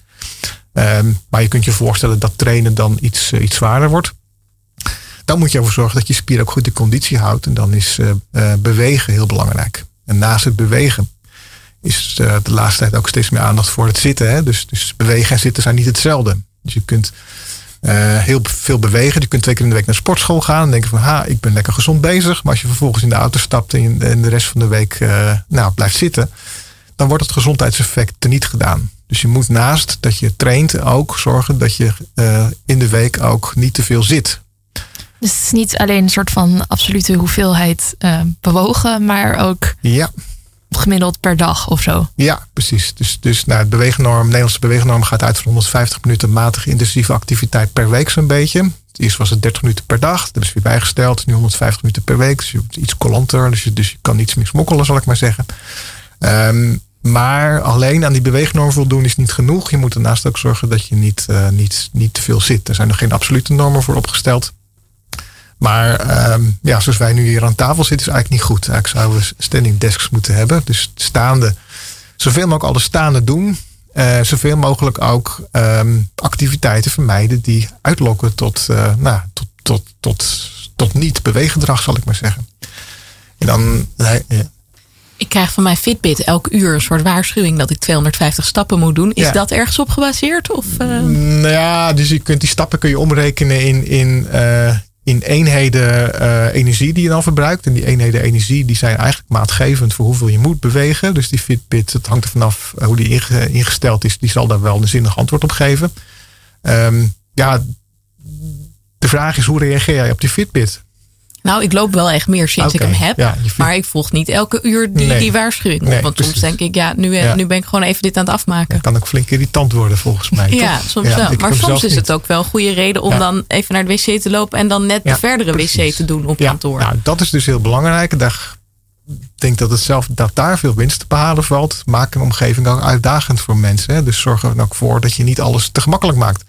Speaker 5: Um, maar je kunt je voorstellen dat trainen dan iets, uh, iets zwaarder wordt. Dan moet je ervoor zorgen dat je spier ook goed de conditie houdt. En dan is uh, uh, bewegen heel belangrijk. En naast het bewegen is de laatste tijd ook steeds meer aandacht voor het zitten. Hè? Dus, dus bewegen en zitten zijn niet hetzelfde. Dus je kunt heel veel bewegen. Je kunt twee keer in de week naar sportschool gaan. En denken van, ha, ik ben lekker gezond bezig. Maar als je vervolgens in de auto stapt en, en de rest van de week nou, blijft zitten. Dan wordt het gezondheidseffect teniet gedaan. Dus je moet naast dat je traint ook zorgen dat je uh, in de week ook niet te veel zit.
Speaker 3: Dus het is niet alleen een soort van absolute hoeveelheid bewogen, maar ook
Speaker 5: ja.
Speaker 3: Gemiddeld per dag of zo.
Speaker 5: Ja, precies. Dus, dus nou, het beweegnorm, Nederlandse beweegnorm gaat uit van 150 minuten matige intensieve activiteit per week zo'n beetje. Eerst was het 30 minuten per dag. Dat is weer bijgesteld. Nu 150 minuten per week. Dus je iets coulanter. Dus je, dus je kan iets meer smokkelen, zal ik maar zeggen. Um, maar alleen aan die beweegnorm voldoen is niet genoeg. Je moet daarnaast ook zorgen dat je niet, uh, niet, niet te veel zit. Er zijn nog geen absolute normen voor opgesteld. Maar um, ja, zoals wij nu hier aan tafel zitten, is eigenlijk niet goed. Eigenlijk zouden we standing desks moeten hebben. Dus staande, zoveel mogelijk alle staande doen. Uh, zoveel mogelijk ook um, activiteiten vermijden die uitlokken tot, uh, nou, tot, tot, tot, tot niet beweeggedrag, zal ik maar zeggen. En dan,
Speaker 7: ik krijg van mijn Fitbit elk uur een soort waarschuwing dat ik 250 stappen moet doen. Is dat ergens op gebaseerd? Of, uh...
Speaker 5: Nou ja, dus je kunt die stappen kun je omrekenen in, in, uh, in eenheden uh, energie die je dan verbruikt. En die eenheden energie die zijn eigenlijk maatgevend voor hoeveel je moet bewegen. Dus die Fitbit, het hangt er vanaf hoe die ingesteld is, die zal daar wel een zinnig antwoord op geven. Um, ja, de vraag is hoe reageer jij op die Fitbit?
Speaker 7: Nou, ik loop wel echt meer sinds ik hem heb. maar ik volg niet elke uur die, die waarschuwing op. want soms denk ik, ja nu, eh, nu ben ik gewoon even dit aan het afmaken. Dat
Speaker 5: kan ook flink irritant worden volgens mij.
Speaker 7: Ja, soms wel. Maar soms is het ook wel een goede reden om dan even naar de wc te lopen. En dan net de verdere wc te doen op kantoor.
Speaker 5: Nou, dat is dus heel belangrijk. Daar ik denk dat het zelf dat daar veel winst te behalen valt. Maak een omgeving ook uitdagend voor mensen. Hè. Dus zorg er ook voor dat je niet alles te gemakkelijk maakt.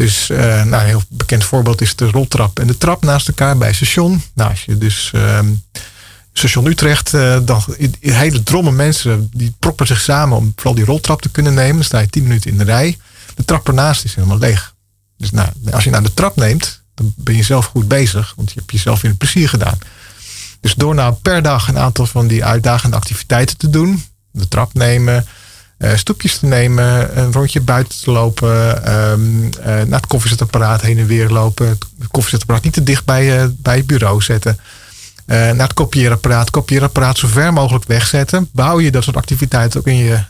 Speaker 5: Dus uh, nou, een heel bekend voorbeeld is de roltrap en de trap naast elkaar bij station. Nou, als je dus uh, station Utrecht, uh, dan hele dromme mensen die proppen zich samen om vooral die roltrap te kunnen nemen. Dan sta je tien minuten in de rij. De trap ernaast is helemaal leeg. Dus nou, als je nou de trap neemt, dan ben je zelf goed bezig, want je hebt jezelf weer een plezier gedaan. Dus door nou per dag een aantal van die uitdagende activiteiten te doen, de trap nemen, uh, stoepjes te nemen, een rondje buiten te lopen, um, uh, naar het koffiezetapparaat heen en weer lopen. Het koffiezetapparaat niet te dicht bij, uh, bij het bureau zetten. naar het kopieerapparaat, kopieerapparaat zo ver mogelijk wegzetten. Bouw je dat soort activiteiten ook in je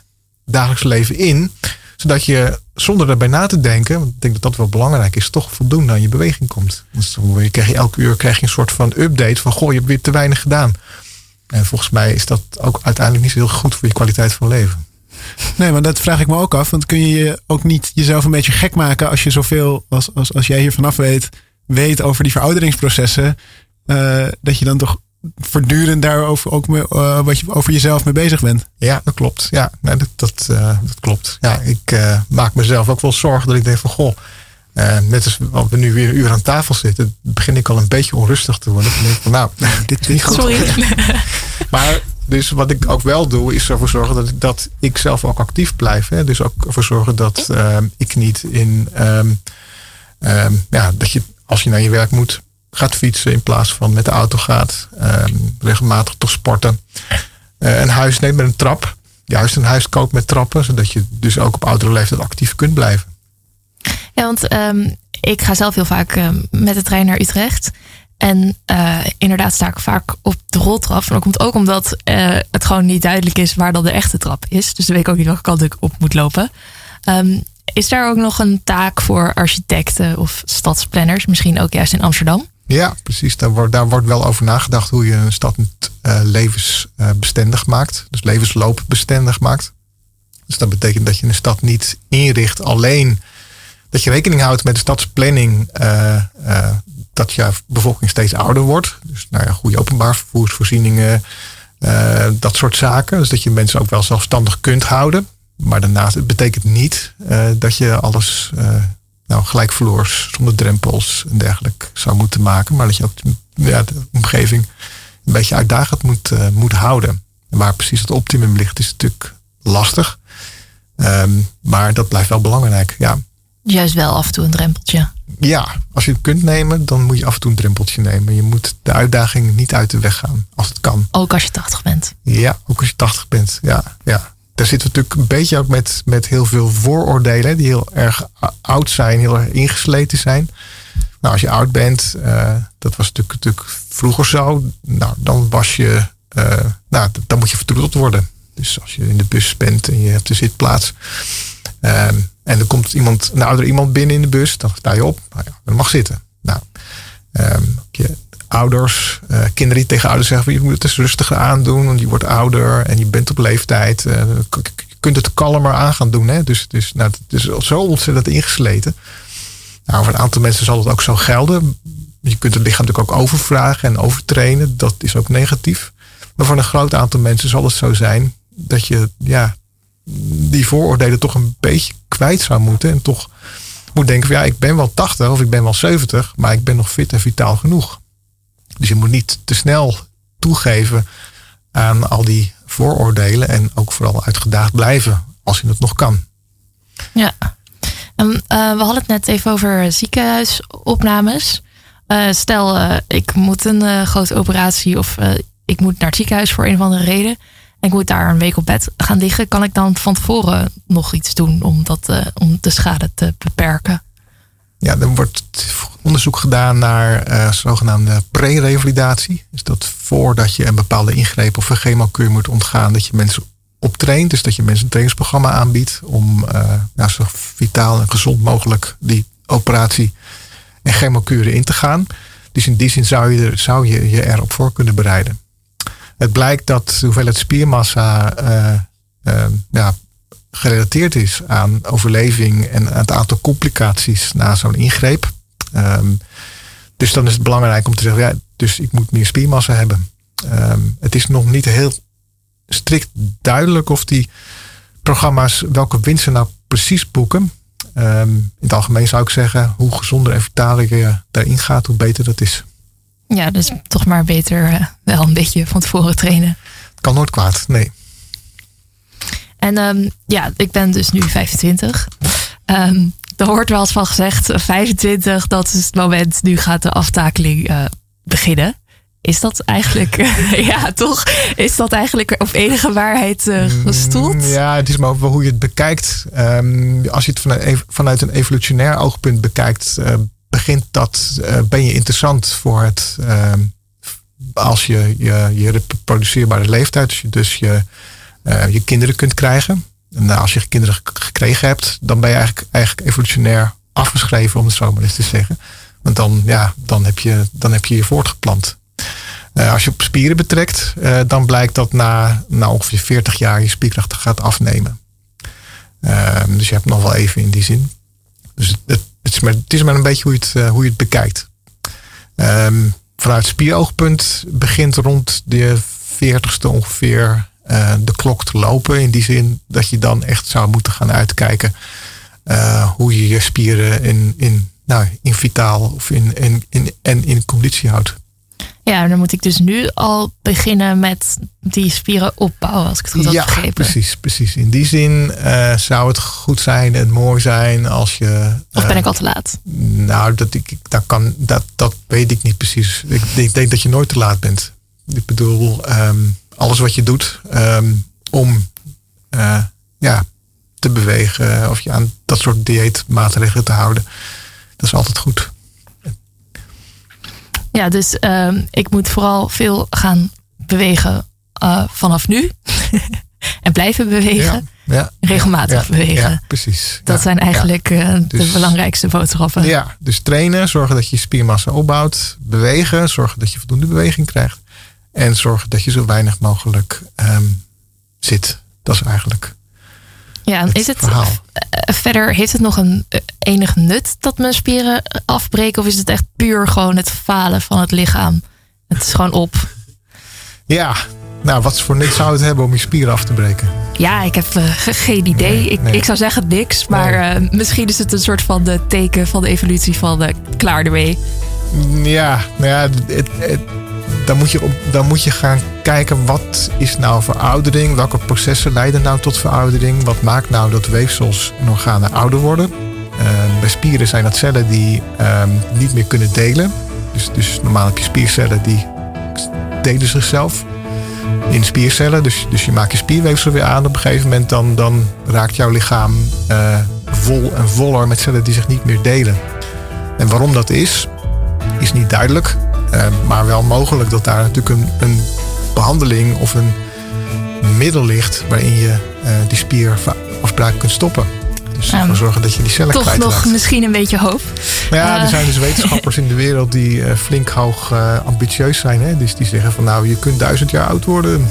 Speaker 5: dagelijks leven in. Zodat je zonder daarbij na te denken, want ik denk dat dat wel belangrijk is, toch voldoende aan je beweging komt. Dus krijg je elke uur krijg je een soort van update van goh, je hebt weer te weinig gedaan. En volgens mij is dat ook uiteindelijk niet zo heel goed voor je kwaliteit van leven.
Speaker 2: Nee, maar dat vraag ik me ook af. Want kun je je ook niet jezelf een beetje gek maken als je zoveel, als, als, als jij hier vanaf weet, weet over die verouderingsprocessen. Uh, dat je dan toch voortdurend daarover ook mee, uh, wat je over jezelf mee bezig bent.
Speaker 5: Ja, dat klopt. Ja, nee, dat, dat, uh, dat klopt. Ja, ik maak mezelf ook wel zorgen dat ik denk van goh. net als we nu weer een uur aan tafel zitten, begin ik al een beetje onrustig te worden. Ik denk van, nou, dit is niet goed.
Speaker 3: Sorry.
Speaker 5: maar dus wat ik ook wel doe, is ervoor zorgen dat, dat ik zelf ook actief blijf. Hè? Dus ook ervoor zorgen dat um, ik niet in. Um, um, ja, dat je als je naar je werk moet, gaat fietsen in plaats van met de auto gaat. regelmatig toch sporten. Uh, een huis neemt met een trap. Juist een huis koopt met trappen, zodat je dus ook op oudere leeftijd actief kunt blijven.
Speaker 3: Ja, want ik ga zelf heel vaak met de trein naar Utrecht. En uh, inderdaad sta ik vaak op de roltrap. En dat komt ook omdat uh, het gewoon niet duidelijk is waar dan de echte trap is. Dus dan weet ik ook niet welke kant ik op moet lopen. Um, is daar ook nog een taak voor architecten of stadsplanners? Misschien ook juist in Amsterdam?
Speaker 5: Ja, precies. Daar wordt, daar wordt wel over nagedacht hoe je een stad uh, levensbestendig maakt. Dus levensloopbestendig maakt. Dus dat betekent dat je een stad niet inricht alleen dat je rekening houdt met de stadsplanning dat je bevolking steeds ouder wordt. Dus nou ja, goede openbaar vervoersvoorzieningen, uh, dat soort zaken. Dus dat je mensen ook wel zelfstandig kunt houden. Maar daarnaast, het betekent niet uh, dat je alles uh, nou, gelijkvloers, zonder drempels en dergelijke zou moeten maken. Maar dat je ook ja, de omgeving een beetje uitdagend moet, moet houden. En waar precies het optimum ligt, is natuurlijk lastig. Um, maar dat blijft wel belangrijk, ja.
Speaker 3: Juist wel af en toe een drempeltje.
Speaker 5: Ja, als je het kunt nemen, dan moet je af en toe een drempeltje nemen. Je moet de uitdaging niet uit de weg gaan, als het kan.
Speaker 3: Ook als je 80 bent.
Speaker 5: Ja, ook als je 80 bent. Ja, ja. Daar zitten we natuurlijk een beetje ook met, met heel veel vooroordelen, die heel erg oud zijn, heel erg ingesleten zijn. Nou, als je oud bent, uh, dat was natuurlijk, natuurlijk vroeger zo, nou, dan was je, uh, nou, dan moet je vertroeteld worden. Dus als je in de bus bent en je hebt de zitplaats, Um, en er komt iemand, een ouder iemand binnen in de bus, dan sta je op. Nou ja, dan mag zitten. Nou, je ouders, uh, kinderen die tegen ouders zeggen: je moet het eens rustiger aandoen, want je wordt ouder en je bent op leeftijd. Uh, je kunt het kalmer aan gaan doen. Hè? Dus, dus nou, het is zo ontzettend ingesleten. Nou, voor een aantal mensen zal het ook zo gelden. Je kunt het lichaam natuurlijk ook overvragen en overtrainen. Dat is ook negatief. Maar voor een groot aantal mensen zal het zo zijn dat je ja, die vooroordelen toch een beetje kwijt zou moeten. En toch moet denken van ja, ik ben wel 80 of ik ben wel 70, maar ik ben nog fit en vitaal genoeg. Dus je moet niet te snel toegeven aan al die vooroordelen en ook vooral uitgedaagd blijven als je het nog kan.
Speaker 3: Ja, uh, we hadden het net even over ziekenhuisopnames. Uh, stel, uh, ik moet een grote operatie of ik moet naar het ziekenhuis voor een of andere reden ik moet daar een week op bed gaan liggen, kan ik dan van tevoren nog iets doen om, dat, uh, om de schade te beperken?
Speaker 5: Ja, er wordt onderzoek gedaan naar uh, zogenaamde pre-revalidatie. Dus dat voordat je een bepaalde ingreep of een chemokuur moet ontgaan, dat je mensen optraint. Dus dat je mensen een trainingsprogramma aanbiedt om uh, zo vitaal en gezond mogelijk die operatie en chemokuren in te gaan. Dus in die zin zou je, zou je je erop voor kunnen bereiden. Het blijkt dat de hoeveelheid spiermassa uh, ja, gerelateerd is aan overleving en het aantal complicaties na zo'n ingreep. Um, dus dan is het belangrijk om te zeggen, ja, dus ik moet meer spiermassa hebben. Um, het is nog niet heel strikt duidelijk of die programma's welke winst ze nou precies boeken. Um, in het algemeen zou ik zeggen, hoe gezonder en vitaler je daarin gaat, hoe beter dat is.
Speaker 3: Ja, dus toch maar beter uh, wel een beetje van tevoren trainen.
Speaker 5: Kan nooit kwaad, nee.
Speaker 3: En um, ja, ik ben dus nu 25. Um, er wordt wel eens van gezegd, 25, dat is het moment, nu gaat de aftakeling uh, beginnen. Is dat eigenlijk, ja toch, is dat eigenlijk op enige waarheid uh, gestoeld?
Speaker 5: Ja, het is maar hoe je het bekijkt. Um, als je het vanuit, vanuit een evolutionair oogpunt bekijkt, begint dat, uh, ben je interessant voor het, uh, als je je, je reproduceerbare leeftijd, dus je, dus je, kinderen kunt krijgen. En als je kinderen gekregen hebt, dan ben je eigenlijk, eigenlijk evolutionair afgeschreven, om het zo maar eens te zeggen. Want dan, ja, dan, heb, je, dan heb je je voortgeplant. als je op spieren betrekt, dan blijkt dat na, na ongeveer 40 jaar je spierkracht gaat afnemen. Ehm, dus je hebt nog wel even in die zin. Dus het, het, is, maar, het is maar een beetje hoe je het, hoe je het bekijkt. Ehm, vanuit spieroogpunt begint rond de 40ste ongeveer uh, de klok te lopen. In die zin dat je dan echt zou moeten gaan uitkijken uh, hoe je je spieren in, in, nou, in vitaal of in, in, in, en in conditie houdt.
Speaker 3: Ja, dan moet ik dus nu al beginnen met die spieren opbouwen, als ik het goed had
Speaker 5: ja,
Speaker 3: begrepen.
Speaker 5: Precies, precies. In die zin uh, zou het goed zijn en mooi zijn als je.
Speaker 3: Of ben ik al te laat?
Speaker 5: Nou, dat, ik, dat, kan, dat, dat weet ik niet precies. Ik, ik denk dat je nooit te laat bent. Ik bedoel, um, alles wat je doet um, om uh, ja, te bewegen of je aan dat soort dieetmaatregelen te houden, dat is altijd goed.
Speaker 3: Ja, dus uh, ik moet vooral veel gaan bewegen uh, vanaf nu. en blijven bewegen. Ja, ja, Regelmatig ja, bewegen.
Speaker 5: precies.
Speaker 3: Dat zijn eigenlijk uh, dus, de belangrijkste boodschappen.
Speaker 5: Ja, dus trainen, zorgen dat je spiermassa opbouwt. Bewegen, zorgen dat je voldoende beweging krijgt. En zorgen dat je zo weinig mogelijk um, zit. Dat is eigenlijk.
Speaker 3: Ja, is het verhaal. Eh, verder, heeft het nog een eh, enig nut dat mijn spieren afbreken? Of is het echt puur gewoon het falen van het lichaam? Het is gewoon op.
Speaker 5: Ja, nou, wat voor nut zou het hebben om je spieren af te breken?
Speaker 3: Ja, ik heb uh, geen idee. ik, ik zou zeggen niks. Maar uh, misschien is het een soort van de teken van de evolutie van uh, klaar ermee.
Speaker 5: Ja, nou ja, het, het, dan moet, je dan moet je gaan kijken wat is nou veroudering? Welke processen leiden nou tot veroudering? Wat maakt nou dat weefsels en organen ouder worden? Uh, bij spieren zijn dat cellen die uh, niet meer kunnen delen. Dus, dus normaal heb je spiercellen die delen zichzelf in spiercellen. Dus, dus je maakt je spierweefsel weer aan. Op een gegeven moment dan, dan raakt jouw lichaam uh, vol en voller met cellen die zich niet meer delen. En waarom dat is, is niet duidelijk. Uh, maar wel mogelijk dat daar natuurlijk een, een behandeling of een middel ligt waarin je uh, die spierafbraak kunt stoppen. Dus ervoor zorgen dat je die cellen kwijtraakt.
Speaker 3: Toch nog misschien een beetje hoop.
Speaker 5: Maar ja, er zijn dus wetenschappers in de wereld die uh, flink hoog uh, ambitieus zijn. Hè? Dus die zeggen van nou, je kunt duizend jaar oud worden.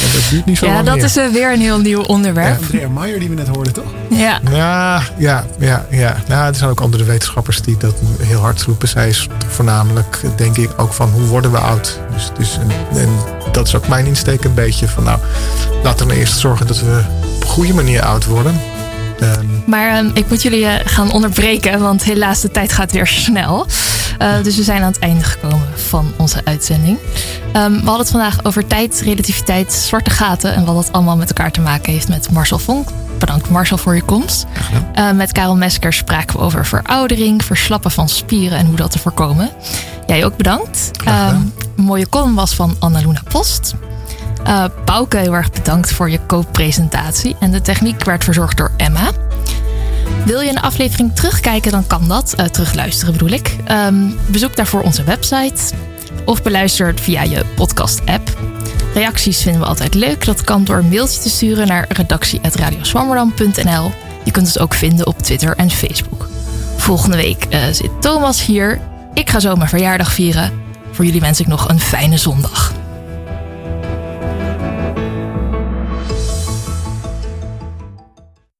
Speaker 5: En dat duurt niet zo
Speaker 3: ja,
Speaker 5: lang
Speaker 3: dat
Speaker 5: meer.
Speaker 3: is weer een heel nieuw onderwerp.
Speaker 2: Ja, Andrea Maier die we net hoorden, toch?
Speaker 3: Ja.
Speaker 5: Ja, ja, ja, ja. Nou, er zijn ook andere wetenschappers die dat heel hard roepen. Zij is voornamelijk, denk ik, ook van hoe worden we oud. Dus, dus en, en dat is ook mijn insteek een beetje van nou, laten we eerst zorgen dat we op een goede manier oud worden.
Speaker 3: Um, maar um, ik moet jullie uh, gaan onderbreken, want helaas de tijd gaat weer snel. Uh, dus we zijn aan het einde gekomen van onze uitzending. Um, we hadden het vandaag over tijd, relativiteit, zwarte gaten en wat dat allemaal met elkaar te maken heeft met Marcel Vonk. Bedankt Marcel voor je komst. Uh, met Karel Mesker spraken we over veroudering, verslappen van spieren en hoe dat te voorkomen. Jij ook bedankt. een mooie column was van Annaluna Post. Uh, Bouke, heel erg bedankt voor je co-presentatie. En de techniek werd verzorgd door Emma. Wil je een aflevering terugkijken, dan kan dat. Uh, terugluisteren bedoel ik. Um, bezoek daarvoor onze website. Of beluister het via je podcast-app. Reacties vinden we altijd leuk. Dat kan door een mailtje te sturen naar redactie.radioswammerdam.nl. Je kunt ons ook vinden op Twitter en Facebook. Volgende week uh, zit Thomas hier. Ik ga zo mijn verjaardag vieren. Voor jullie wens ik nog een fijne zondag.